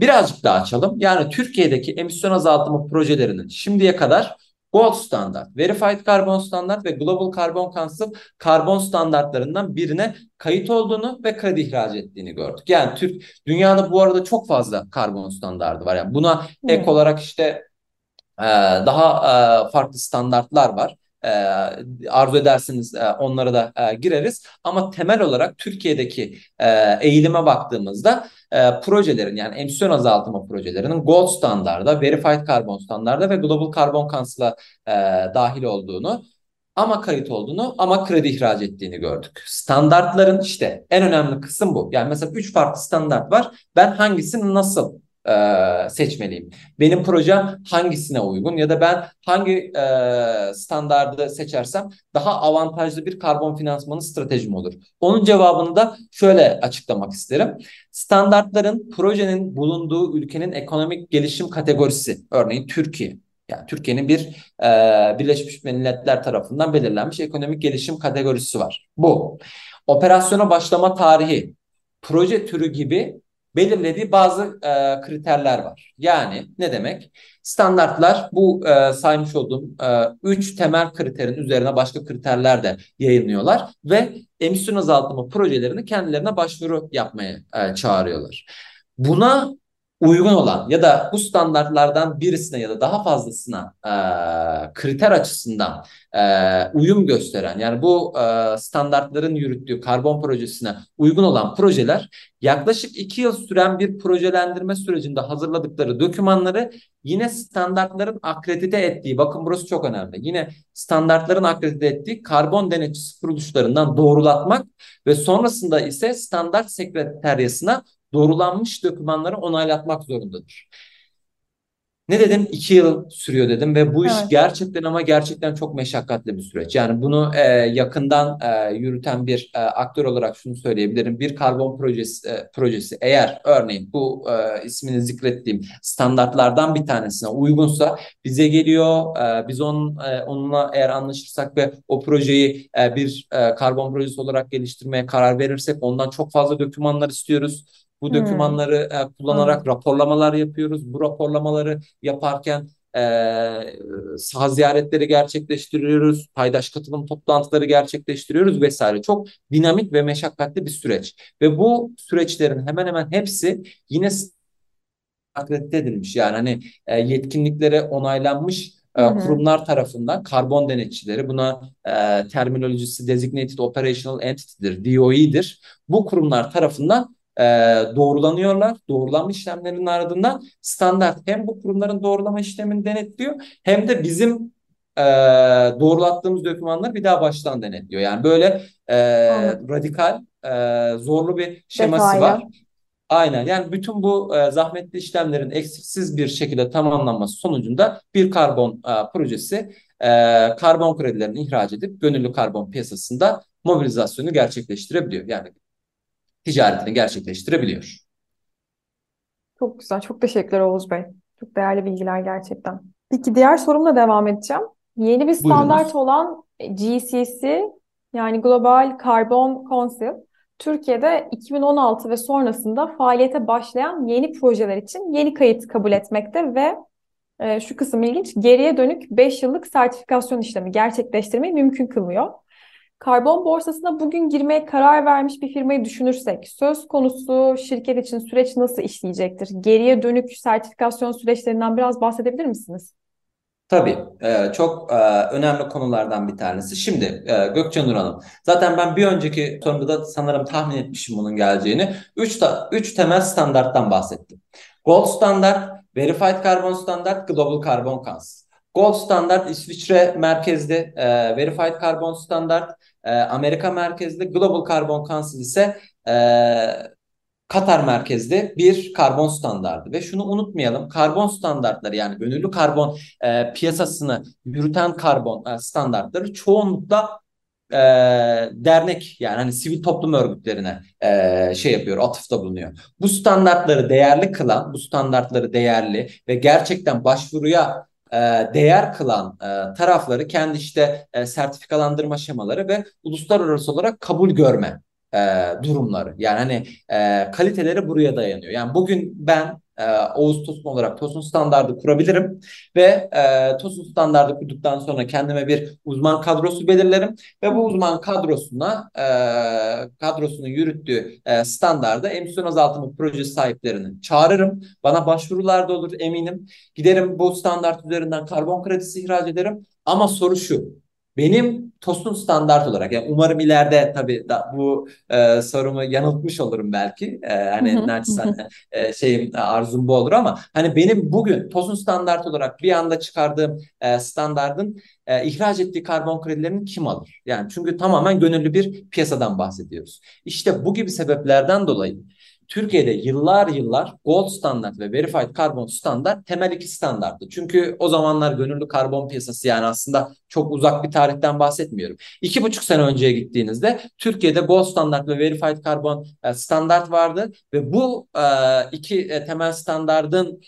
Birazcık daha açalım. Yani Türkiye'deki emisyon azaltımı projelerinin şimdiye kadar Gold standart, Verified Karbon Standart ve Global Carbon Council karbon standartlarından birine kayıt olduğunu ve kredi ihraç ettiğini gördük. Yani Türk dünyada bu arada çok fazla karbon standardı var. Yani buna ek olarak işte daha farklı standartlar var arzu ederseniz e, onlara da e, gireriz. Ama temel olarak Türkiye'deki e, eğilime baktığımızda e, projelerin yani emisyon azaltma projelerinin Gold standarda, Verified Carbon standarda ve Global Carbon Council'a e, dahil olduğunu ama kayıt olduğunu ama kredi ihraç ettiğini gördük. Standartların işte en önemli kısım bu. Yani mesela üç farklı standart var. Ben hangisini nasıl e, seçmeliyim? Benim projem hangisine uygun ya da ben hangi e, standardı seçersem daha avantajlı bir karbon finansmanı stratejim olur? Onun cevabını da şöyle açıklamak isterim. Standartların projenin bulunduğu ülkenin ekonomik gelişim kategorisi, örneğin Türkiye. Yani Türkiye'nin bir e, Birleşmiş Milletler tarafından belirlenmiş ekonomik gelişim kategorisi var. Bu. Operasyona başlama tarihi, proje türü gibi belirlediği bazı e, kriterler var. Yani ne demek? Standartlar bu e, saymış olduğum e, üç temel kriterin üzerine başka kriterler de yayınlıyorlar ve emisyon azaltma projelerini kendilerine başvuru yapmaya e, çağırıyorlar. Buna uygun olan ya da bu standartlardan birisine ya da daha fazlasına e, kriter açısından e, uyum gösteren yani bu e, standartların yürüttüğü karbon projesine uygun olan projeler yaklaşık iki yıl süren bir projelendirme sürecinde hazırladıkları dokümanları yine standartların akredite ettiği bakın burası çok önemli yine standartların akredite ettiği karbon denetçisi kuruluşlarından doğrulatmak ve sonrasında ise standart sekreteryasına doğrulanmış dokümanları onaylatmak zorundadır. Ne dedim? İki yıl sürüyor dedim ve bu iş evet. gerçekten ama gerçekten çok meşakkatli bir süreç. Yani bunu e, yakından e, yürüten bir e, aktör olarak şunu söyleyebilirim. Bir karbon projesi, e, projesi eğer örneğin bu e, ismini zikrettiğim standartlardan bir tanesine uygunsa bize geliyor. E, biz onun, e, onunla eğer anlaşırsak ve o projeyi e, bir e, karbon projesi olarak geliştirmeye karar verirsek ondan çok fazla dokümanlar istiyoruz bu hmm. dokümanları e, kullanarak hmm. raporlamalar yapıyoruz. Bu raporlamaları yaparken e, saha ziyaretleri gerçekleştiriyoruz, paydaş katılım toplantıları gerçekleştiriyoruz vesaire. Çok dinamik ve meşakkatli bir süreç. Ve bu süreçlerin hemen hemen hepsi yine akredite edilmiş. Yani hani e, yetkinliklere onaylanmış e, kurumlar tarafından karbon denetçileri buna e, terminolojisi Designated Operational Entity'dir, DOE'dir. Bu kurumlar tarafından e, doğrulanıyorlar. Doğrulama işlemlerinin ardından standart hem bu kurumların doğrulama işlemini denetliyor hem de bizim e, doğrulattığımız dokümanları bir daha baştan denetliyor. Yani böyle e, radikal, e, zorlu bir şeması Detaylı. var. Aynen yani bütün bu e, zahmetli işlemlerin eksiksiz bir şekilde tamamlanması sonucunda bir karbon e, projesi e, karbon kredilerini ihraç edip gönüllü karbon piyasasında mobilizasyonu gerçekleştirebiliyor. Yani ticaretini gerçekleştirebiliyor. Çok güzel. Çok teşekkürler Oğuz Bey. Çok değerli bilgiler gerçekten. Peki diğer sorumla devam edeceğim. Yeni bir standart Buyurunuz. olan GCC yani Global Carbon Council Türkiye'de 2016 ve sonrasında faaliyete başlayan yeni projeler için yeni kayıt kabul etmekte ve e, şu kısım ilginç geriye dönük 5 yıllık sertifikasyon işlemi gerçekleştirmeyi mümkün kılıyor. Karbon borsasına bugün girmeye karar vermiş bir firmayı düşünürsek söz konusu şirket için süreç nasıl işleyecektir? Geriye dönük sertifikasyon süreçlerinden biraz bahsedebilir misiniz? Tabii e, çok e, önemli konulardan bir tanesi. Şimdi e, Gökçe Nur Hanım zaten ben bir önceki sorumda da sanırım tahmin etmişim bunun geleceğini. Üç, ta, üç temel standarttan bahsettim. Gold standart, Verified Carbon Standard, Global Carbon Council. Gold standart İsviçre merkezli, e, Verified Carbon Standard e, Amerika merkezli, Global Carbon Council ise e, Katar merkezli bir karbon standardı ve şunu unutmayalım karbon standartları yani gönüllü karbon e, piyasasını yürüten karbon e, standartları çoğunlukla e, dernek yani hani sivil toplum örgütlerine e, şey yapıyor, atıfta bulunuyor. Bu standartları değerli kılan, bu standartları değerli ve gerçekten başvuruya e, değer kılan e, tarafları kendi işte e, sertifikalandırma şemaları ve uluslararası olarak kabul görme durumları. Yani hani kaliteleri buraya dayanıyor. Yani bugün ben e, Oğuz Tosun olarak Tosun standardı kurabilirim ve e, Tosun standardı kurduktan sonra kendime bir uzman kadrosu belirlerim ve bu uzman kadrosuna e, kadrosunun yürüttüğü e, standarda emisyon azaltımı projesi sahiplerini çağırırım. Bana başvurular da olur eminim. Giderim bu standart üzerinden karbon kredisi ihraç ederim. Ama soru şu. Benim TOS'un standart olarak yani umarım ileride tabii da, bu e, sorumu yanıltmış olurum belki. E, hani naçizane e, şeyim arzum bu olur ama hani benim bugün TOS'un standart olarak bir anda çıkardığım e, standardın e, ihraç ettiği karbon kredilerini kim alır? Yani çünkü tamamen gönüllü bir piyasadan bahsediyoruz. İşte bu gibi sebeplerden dolayı Türkiye'de yıllar yıllar Gold Standard ve Verified Carbon Standard temel iki standarttı. Çünkü o zamanlar gönüllü karbon piyasası yani aslında çok uzak bir tarihten bahsetmiyorum. İki buçuk sene önceye gittiğinizde Türkiye'de Gold Standard ve Verified Carbon e, Standard vardı ve bu e, iki e, temel standardın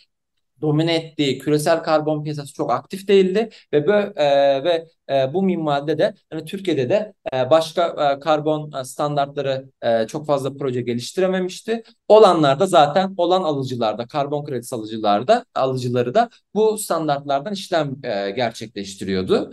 domine ettiği küresel karbon piyasası çok aktif değildi ve bu e, ve e, bu minvalde de yani Türkiye'de de e, başka e, karbon standartları e, çok fazla proje geliştirememişti. Olanlarda zaten olan alıcılarda karbon kredisi alıcılarda alıcıları da bu standartlardan işlem e, gerçekleştiriyordu.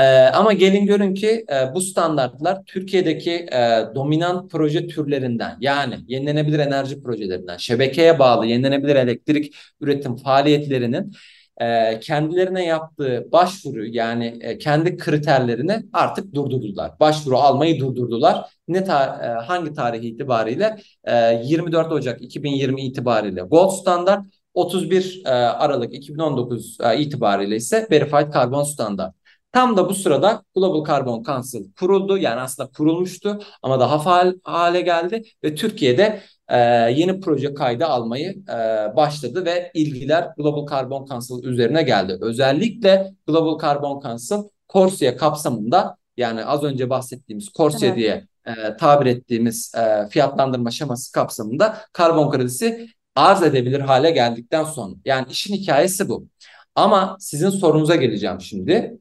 Ee, ama gelin görün ki e, bu standartlar Türkiye'deki e, dominant proje türlerinden yani yenilenebilir enerji projelerinden, şebekeye bağlı yenilenebilir elektrik üretim faaliyetlerinin e, kendilerine yaptığı başvuru yani e, kendi kriterlerini artık durdurdular. Başvuru almayı durdurdular. Ne ta, e, hangi tarih itibariyle? E, 24 Ocak 2020 itibariyle Gold Standard 31 e, Aralık 2019 e, itibariyle ise Verified Carbon Standard. Tam da bu sırada Global Carbon Council kuruldu. Yani aslında kurulmuştu ama daha faal hale geldi ve Türkiye'de e, yeni proje kaydı almayı e, başladı ve ilgiler Global Carbon Council üzerine geldi. Özellikle Global Carbon Council Corsia kapsamında yani az önce bahsettiğimiz Corsia evet. diye e, tabir ettiğimiz e, fiyatlandırma şeması kapsamında karbon kredisi arz edebilir hale geldikten sonra. Yani işin hikayesi bu. Ama sizin sorunuza geleceğim şimdi.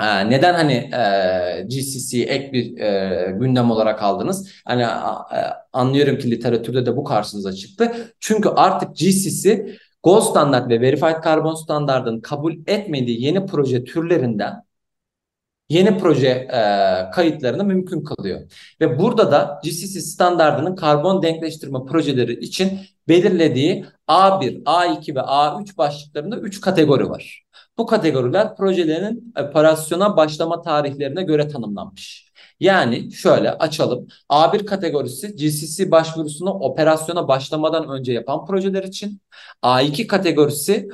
Ee, neden hani e, GCC ek bir e, gündem olarak aldınız? Hani e, anlıyorum ki literatürde de bu karşınıza çıktı. Çünkü artık GCC Gold Standard ve Verified Carbon Standard'ın kabul etmediği yeni proje türlerinden yeni proje e, kayıtlarını mümkün kılıyor. Ve burada da GCC standardının karbon denkleştirme projeleri için belirlediği A1, A2 ve A3 başlıklarında 3 kategori var. Bu kategoriler projelerin operasyona başlama tarihlerine göre tanımlanmış. Yani şöyle açalım. A1 kategorisi GCC başvurusunu operasyona başlamadan önce yapan projeler için. A2 kategorisi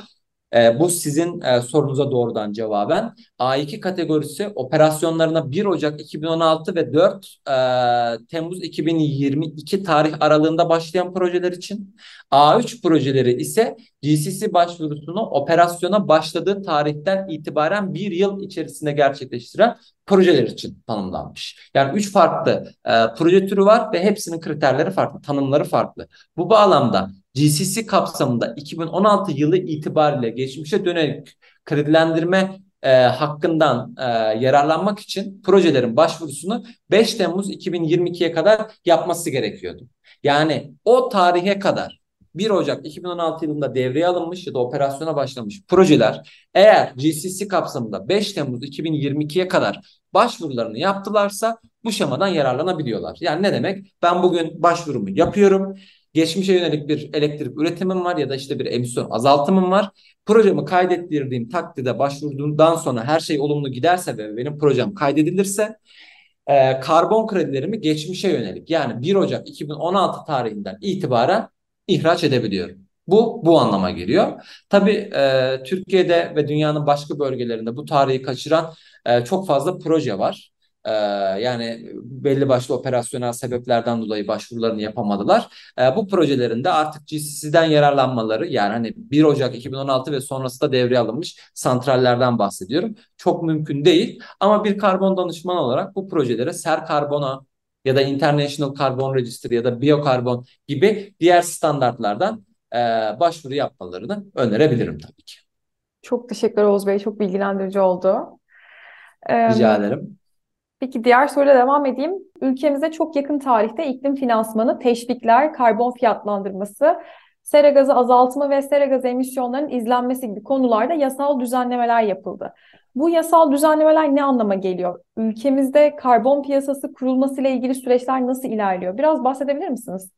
e, bu sizin e, sorunuza doğrudan cevaben. A2 kategorisi operasyonlarına 1 Ocak 2016 ve 4 e, Temmuz 2022 tarih aralığında başlayan projeler için. A3 projeleri ise GCC başvurusunu operasyona başladığı tarihten itibaren bir yıl içerisinde gerçekleştiren projeler için tanımlanmış. Yani üç farklı e, proje türü var ve hepsinin kriterleri farklı, tanımları farklı. Bu bağlamda GCC kapsamında 2016 yılı itibariyle geçmişe dönelik kredilendirme e, hakkından e, yararlanmak için projelerin başvurusunu 5 Temmuz 2022'ye kadar yapması gerekiyordu. Yani o tarihe kadar 1 Ocak 2016 yılında devreye alınmış ya da operasyona başlamış projeler eğer GCC kapsamında 5 Temmuz 2022'ye kadar başvurularını yaptılarsa bu şemadan yararlanabiliyorlar. Yani ne demek? Ben bugün başvurumu yapıyorum. Geçmişe yönelik bir elektrik üretimim var ya da işte bir emisyon azaltımım var. Projemi kaydettirdiğim takdirde başvurduğumdan sonra her şey olumlu giderse ve benim projem kaydedilirse e, karbon kredilerimi geçmişe yönelik yani 1 Ocak 2016 tarihinden itibaren ihraç edebiliyorum. Bu bu anlama geliyor. Tabii e, Türkiye'de ve dünyanın başka bölgelerinde bu tarihi kaçıran e, çok fazla proje var. Ee, yani belli başlı operasyonel sebeplerden dolayı başvurularını yapamadılar. Ee, bu projelerinde artık GCC'den yararlanmaları yani hani 1 Ocak 2016 ve sonrasında devreye alınmış santrallerden bahsediyorum. Çok mümkün değil ama bir karbon danışman olarak bu projelere ser karbona ya da International Carbon Register ya da biyokarbon gibi diğer standartlardan e, başvuru yapmalarını önerebilirim tabii ki. Çok teşekkürler Oğuz Bey. Çok bilgilendirici oldu. Rica ederim. Peki diğer soruyla devam edeyim. Ülkemize çok yakın tarihte iklim finansmanı, teşvikler, karbon fiyatlandırması, sera gazı azaltımı ve sera gazı emisyonlarının izlenmesi gibi konularda yasal düzenlemeler yapıldı. Bu yasal düzenlemeler ne anlama geliyor? Ülkemizde karbon piyasası kurulması ile ilgili süreçler nasıl ilerliyor? Biraz bahsedebilir misiniz?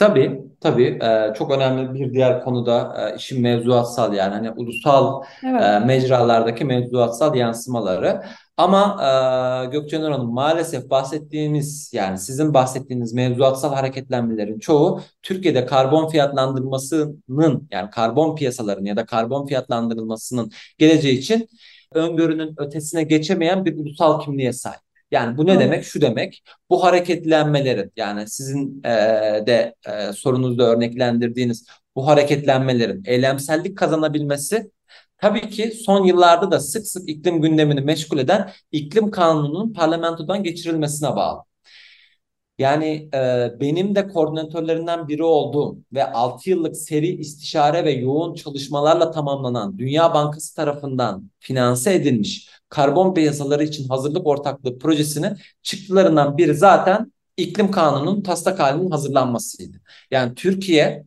Tabii, tabii. Ee, çok önemli bir diğer konuda e, işin mevzuatsal yani hani ulusal Evet. e, mecralardaki mevzuatsal yansımaları. Ama e, Gökçenur Hanım maalesef bahsettiğimiz yani sizin bahsettiğiniz mevzuatsal hareketlenmelerin çoğu Türkiye'de karbon fiyatlandırmasının yani karbon piyasalarının ya da karbon fiyatlandırılmasının geleceği için öngörünün ötesine geçemeyen bir ulusal kimliğe sahip. Yani bu ne evet. demek? Şu demek. Bu hareketlenmelerin yani sizin e, de e, sorunuzda örneklendirdiğiniz bu hareketlenmelerin eylemsellik kazanabilmesi tabii ki son yıllarda da sık sık iklim gündemini meşgul eden iklim kanununun parlamentodan geçirilmesine bağlı. Yani e, benim de koordinatörlerinden biri olduğum ve 6 yıllık seri istişare ve yoğun çalışmalarla tamamlanan Dünya Bankası tarafından finanse edilmiş karbon piyasaları için hazırlık ortaklığı projesinin çıktılarından biri zaten iklim kanununun taslak halinin hazırlanmasıydı. Yani Türkiye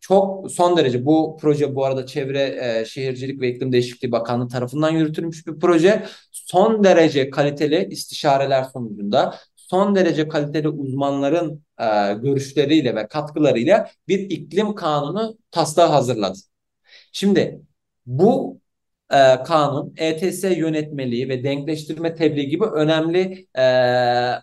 çok son derece bu proje bu arada Çevre e, Şehircilik ve İklim Değişikliği Bakanlığı tarafından yürütülmüş bir proje. Son derece kaliteli istişareler sonucunda son derece kaliteli uzmanların e, görüşleriyle ve katkılarıyla bir iklim kanunu taslağı hazırladı. Şimdi bu e, kanun, ETS yönetmeliği ve denkleştirme tebliği gibi önemli e,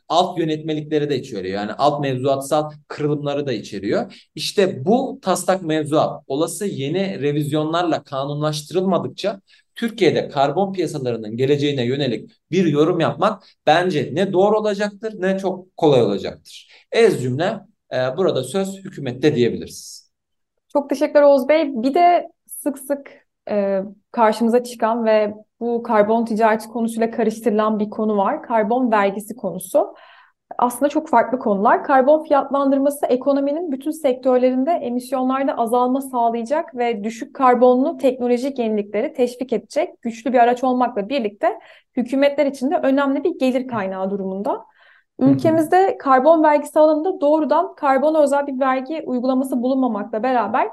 alt yönetmelikleri de içeriyor. Yani alt mevzuatsal kırılımları da içeriyor. İşte bu taslak mevzuat olası yeni revizyonlarla kanunlaştırılmadıkça Türkiye'de karbon piyasalarının geleceğine yönelik bir yorum yapmak bence ne doğru olacaktır ne çok kolay olacaktır. Ez cümle e, burada söz hükümette diyebiliriz. Çok teşekkürler Oğuz Bey. Bir de sık sık e, karşımıza çıkan ve bu karbon ticareti konusuyla karıştırılan bir konu var. Karbon vergisi konusu. Aslında çok farklı konular. Karbon fiyatlandırması ekonominin bütün sektörlerinde emisyonlarda azalma sağlayacak ve düşük karbonlu teknolojik yenilikleri teşvik edecek güçlü bir araç olmakla birlikte hükümetler için de önemli bir gelir kaynağı durumunda. Ülkemizde karbon vergisi alanında doğrudan karbona özel bir vergi uygulaması bulunmamakla beraber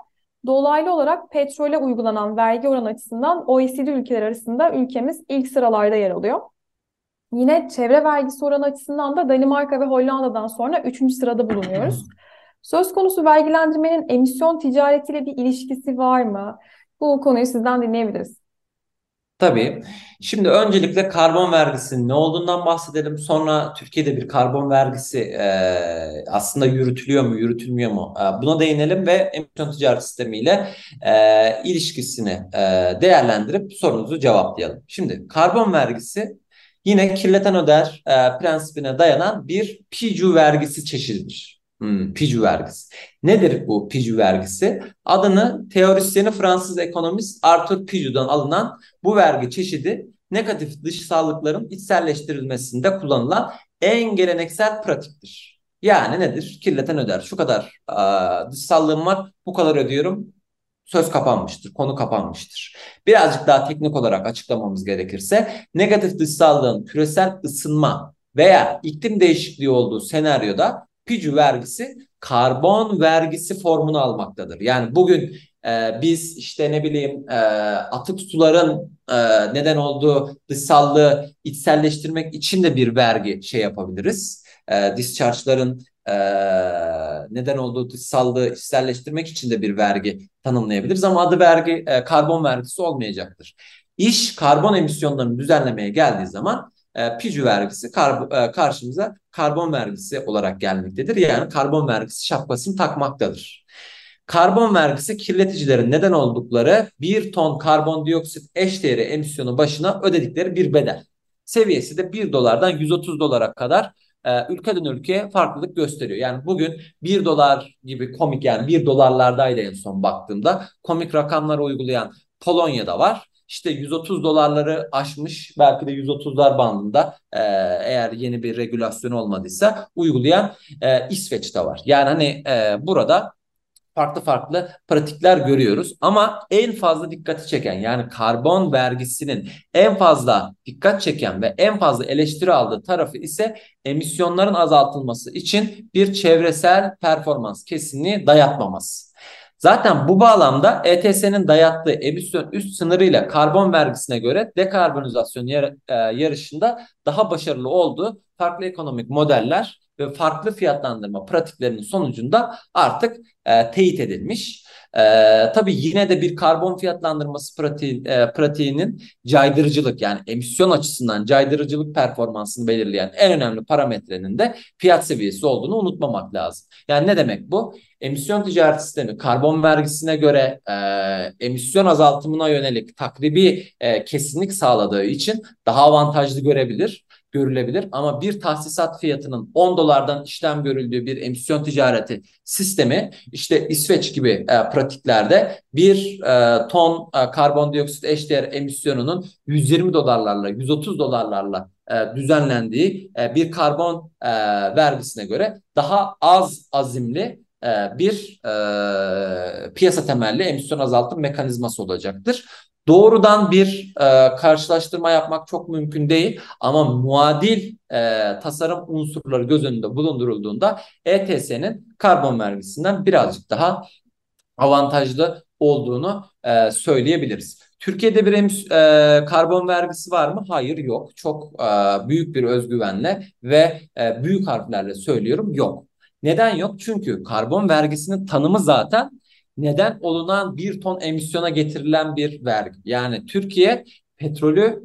Dolaylı olarak petrole uygulanan vergi oranı açısından OECD ülkeler arasında ülkemiz ilk sıralarda yer alıyor. Yine çevre vergisi oranı açısından da Danimarka ve Hollanda'dan sonra 3. sırada bulunuyoruz. Söz konusu vergilendirmenin emisyon ticaretiyle bir ilişkisi var mı? Bu konuyu sizden dinleyebiliriz. Tabii. Şimdi öncelikle karbon vergisinin ne olduğundan bahsedelim. Sonra Türkiye'de bir karbon vergisi e, aslında yürütülüyor mu, yürütülmüyor mu? E, buna değinelim ve emisyon ticaret sistemiyle e, ilişkisini e, değerlendirip sorunuzu cevaplayalım. Şimdi karbon vergisi yine kirleten öder e, prensibine dayanan bir PICU vergisi çeşididir. Hmm, PICU vergisi. Nedir bu PICU vergisi? Adını teorisyeni Fransız ekonomist Arthur Pigu'dan alınan bu vergi çeşidi negatif dışsallıkların içselleştirilmesinde kullanılan en geleneksel pratiktir. Yani nedir? Kirleten öder. Şu kadar a, dışsallığım var, bu kadar ödüyorum. Söz kapanmıştır, konu kapanmıştır. Birazcık daha teknik olarak açıklamamız gerekirse negatif dışsallığın küresel ısınma veya iklim değişikliği olduğu senaryoda PICU vergisi karbon vergisi formunu almaktadır. Yani bugün e, biz işte ne bileyim e, atık suların e, neden olduğu dışsallığı içselleştirmek için de bir vergi şey yapabiliriz. E, discharge'ların e, neden olduğu dışsallığı içselleştirmek için de bir vergi tanımlayabiliriz ama adı vergi e, karbon vergisi olmayacaktır. İş karbon emisyonlarını düzenlemeye geldiği zaman e, vergisi kar, e, karşımıza karbon vergisi olarak gelmektedir. Yani karbon vergisi şapkasını takmaktadır. Karbon vergisi kirleticilerin neden oldukları bir ton karbondioksit eşdeğeri emisyonu başına ödedikleri bir bedel. seviyesi de 1 dolardan 130 dolara kadar e, ülkeden ülkeye farklılık gösteriyor. Yani bugün 1 dolar gibi komik yani 1 dolarlardaydı en son baktığımda komik rakamlar uygulayan Polonya'da var. İşte 130 dolarları aşmış belki de 130'lar bandında e, eğer yeni bir regülasyon olmadıysa uygulayan e, İsveç'te var. Yani hani e, burada farklı farklı pratikler görüyoruz. Ama en fazla dikkati çeken yani karbon vergisinin en fazla dikkat çeken ve en fazla eleştiri aldığı tarafı ise emisyonların azaltılması için bir çevresel performans kesinliği dayatmaması. Zaten bu bağlamda ETS'nin dayattığı emisyon üst sınırıyla karbon vergisine göre dekarbonizasyon yar e, yarışında daha başarılı olduğu farklı ekonomik modeller ve farklı fiyatlandırma pratiklerinin sonucunda artık e, teyit edilmiş. E, tabii yine de bir karbon fiyatlandırması pratiği, e, pratiğinin caydırıcılık yani emisyon açısından caydırıcılık performansını belirleyen en önemli parametrenin de fiyat seviyesi olduğunu unutmamak lazım. Yani ne demek bu? Emisyon ticaret sistemi karbon vergisine göre e, emisyon azaltımına yönelik takribi e, kesinlik sağladığı için daha avantajlı görebilir görülebilir. Ama bir tahsisat fiyatının 10 dolardan işlem görüldüğü bir emisyon ticareti sistemi işte İsveç gibi e, pratiklerde bir e, ton e, karbondioksit eşdeğer emisyonunun 120 dolarlarla 130 dolarlarla e, düzenlendiği e, bir karbon e, vergisine göre daha az azimli bir e, piyasa temelli emisyon azaltım mekanizması olacaktır. Doğrudan bir e, karşılaştırma yapmak çok mümkün değil ama muadil e, tasarım unsurları göz önünde bulundurulduğunda ETS'nin karbon vergisinden birazcık daha avantajlı olduğunu e, söyleyebiliriz. Türkiye'de bir e, karbon vergisi var mı? Hayır yok. Çok e, büyük bir özgüvenle ve e, büyük harflerle söylüyorum yok. Neden yok? Çünkü karbon vergisinin tanımı zaten neden olunan bir ton emisyona getirilen bir vergi. Yani Türkiye petrolü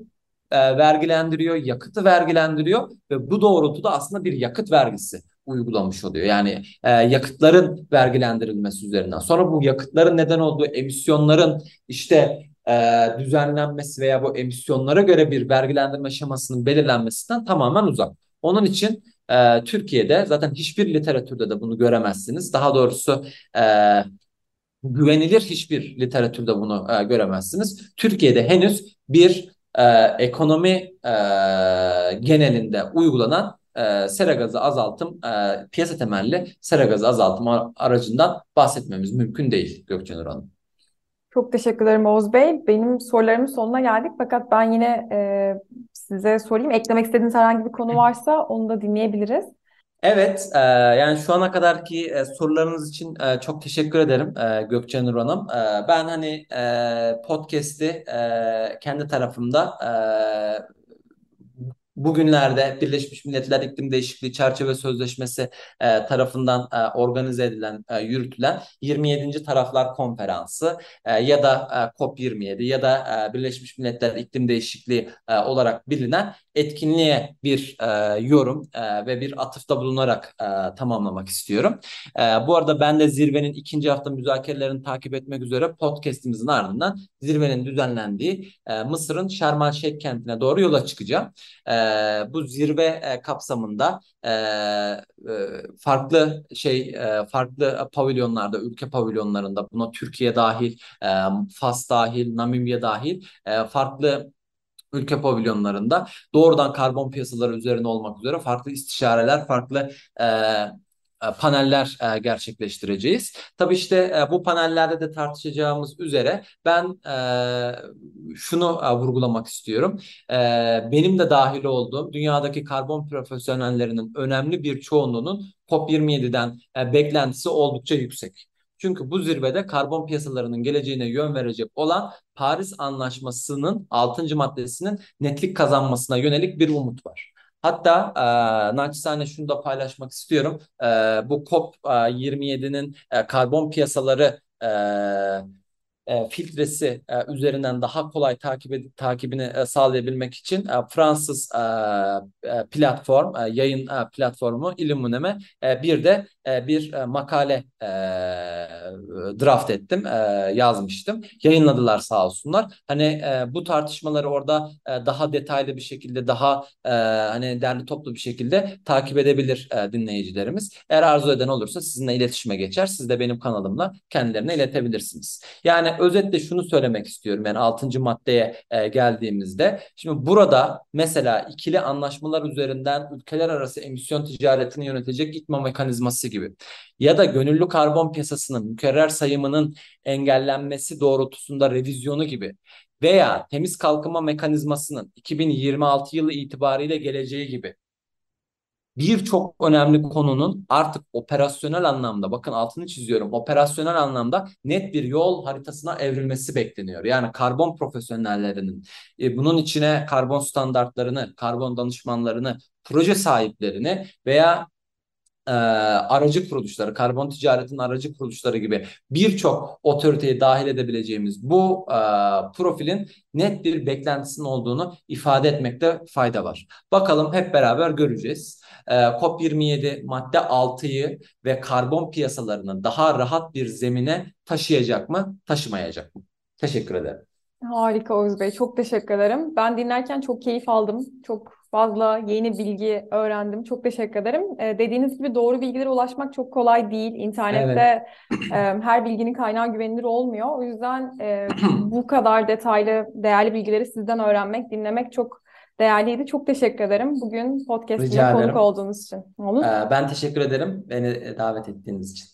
e, vergilendiriyor, yakıtı vergilendiriyor ve bu doğrultuda aslında bir yakıt vergisi uygulamış oluyor. Yani e, yakıtların vergilendirilmesi üzerinden. Sonra bu yakıtların neden olduğu emisyonların işte e, düzenlenmesi veya bu emisyonlara göre bir vergilendirme şemasının belirlenmesinden tamamen uzak. Onun için e, Türkiye'de zaten hiçbir literatürde de bunu göremezsiniz. Daha doğrusu e, güvenilir hiçbir literatürde bunu e, göremezsiniz. Türkiye'de henüz bir e, ekonomi e, genelinde uygulanan e, sera gazı azaltım, e, piyasa temelli sera gazı azaltım aracından bahsetmemiz mümkün değil Gökçen Hanım. Çok teşekkür ederim Oğuz Bey. Benim sorularımın sonuna geldik fakat ben yine e, size sorayım. Eklemek istediğiniz herhangi bir konu varsa onu da dinleyebiliriz. Evet, e, yani şu ana kadarki e, sorularınız için e, çok teşekkür ederim e, Gökçe Nur Hanım. E, ben hani e, podcast'i e, kendi tarafımda e, bugünlerde Birleşmiş Milletler İklim Değişikliği Çerçeve Sözleşmesi e, tarafından e, organize edilen, e, yürütülen 27. Taraflar Konferansı e, ya da e, COP27 ya da e, Birleşmiş Milletler İklim Değişikliği e, olarak bilinen etkinliğe bir e, yorum e, ve bir atıfta bulunarak e, tamamlamak istiyorum. E, bu arada ben de zirvenin ikinci hafta müzakerelerini takip etmek üzere podcastimizin ardından zirvenin düzenlendiği e, Mısır'ın Şarm El kentine doğru yola çıkacağım. E, bu zirve e, kapsamında e, e, farklı şey e, farklı pavilyonlarda, ülke pavilyonlarında buna Türkiye dahil, e, Fas dahil, Namibya dahil e, farklı ülke pavilyonlarında doğrudan karbon piyasaları üzerine olmak üzere farklı istişareler, farklı e, paneller e, gerçekleştireceğiz. Tabii işte e, bu panellerde de tartışacağımız üzere ben şunu vurgulamak istiyorum. Benim de dahil olduğum dünyadaki karbon profesyonellerinin önemli bir çoğunluğunun COP27'den beklentisi oldukça yüksek. Çünkü bu zirvede karbon piyasalarının geleceğine yön verecek olan Paris Anlaşması'nın 6. maddesinin netlik kazanmasına yönelik bir umut var. Hatta e, naçizane şunu da paylaşmak istiyorum. E, bu COP27'nin e, karbon piyasaları e, e, filtresi e, üzerinden daha kolay takip ed- takibini e, sağlayabilmek için e, Fransız e, e, platform, e, yayın e, platformu Illumineme e, bir de e, bir e, makale e, draft ettim, e, yazmıştım. Yayınladılar sağ olsunlar. Hani e, bu tartışmaları orada e, daha detaylı bir şekilde, daha e, hani derli toplu bir şekilde takip edebilir e, dinleyicilerimiz. Eğer arzu eden olursa sizinle iletişime geçer. Siz de benim kanalımla kendilerine iletebilirsiniz. Yani özetle şunu söylemek istiyorum. Yani 6. maddeye e, geldiğimizde. Şimdi burada mesela ikili anlaşmalar üzerinden ülkeler arası emisyon ticaretini yönetecek itma mekanizması gibi ya da gönüllü karbon piyasasının mükerrer sayımının engellenmesi doğrultusunda revizyonu gibi veya temiz kalkınma mekanizmasının 2026 yılı itibariyle geleceği gibi birçok önemli konunun artık operasyonel anlamda bakın altını çiziyorum operasyonel anlamda net bir yol haritasına evrilmesi bekleniyor. Yani karbon profesyonellerinin e, bunun içine karbon standartlarını, karbon danışmanlarını, proje sahiplerini veya e, aracı kuruluşları, karbon ticaretinin aracı kuruluşları gibi birçok otoriteyi dahil edebileceğimiz bu e, profilin net bir beklentisinin olduğunu ifade etmekte fayda var. Bakalım hep beraber göreceğiz. E, COP27 madde 6'yı ve karbon piyasalarını daha rahat bir zemine taşıyacak mı, taşımayacak mı? Teşekkür ederim. Harika Oğuz Bey. Çok teşekkür ederim. Ben dinlerken çok keyif aldım. Çok fazla yeni bilgi öğrendim. Çok teşekkür ederim. Ee, dediğiniz gibi doğru bilgilere ulaşmak çok kolay değil. İnternette evet. e, her bilginin kaynağı güvenilir olmuyor. O yüzden e, bu [CLEARS THROAT] kadar detaylı, değerli bilgileri sizden öğrenmek, dinlemek çok değerliydi. Çok teşekkür ederim. Bugün podcast'ime konuk olduğunuz için. Olur. Ee, ben teşekkür ederim beni davet ettiğiniz için.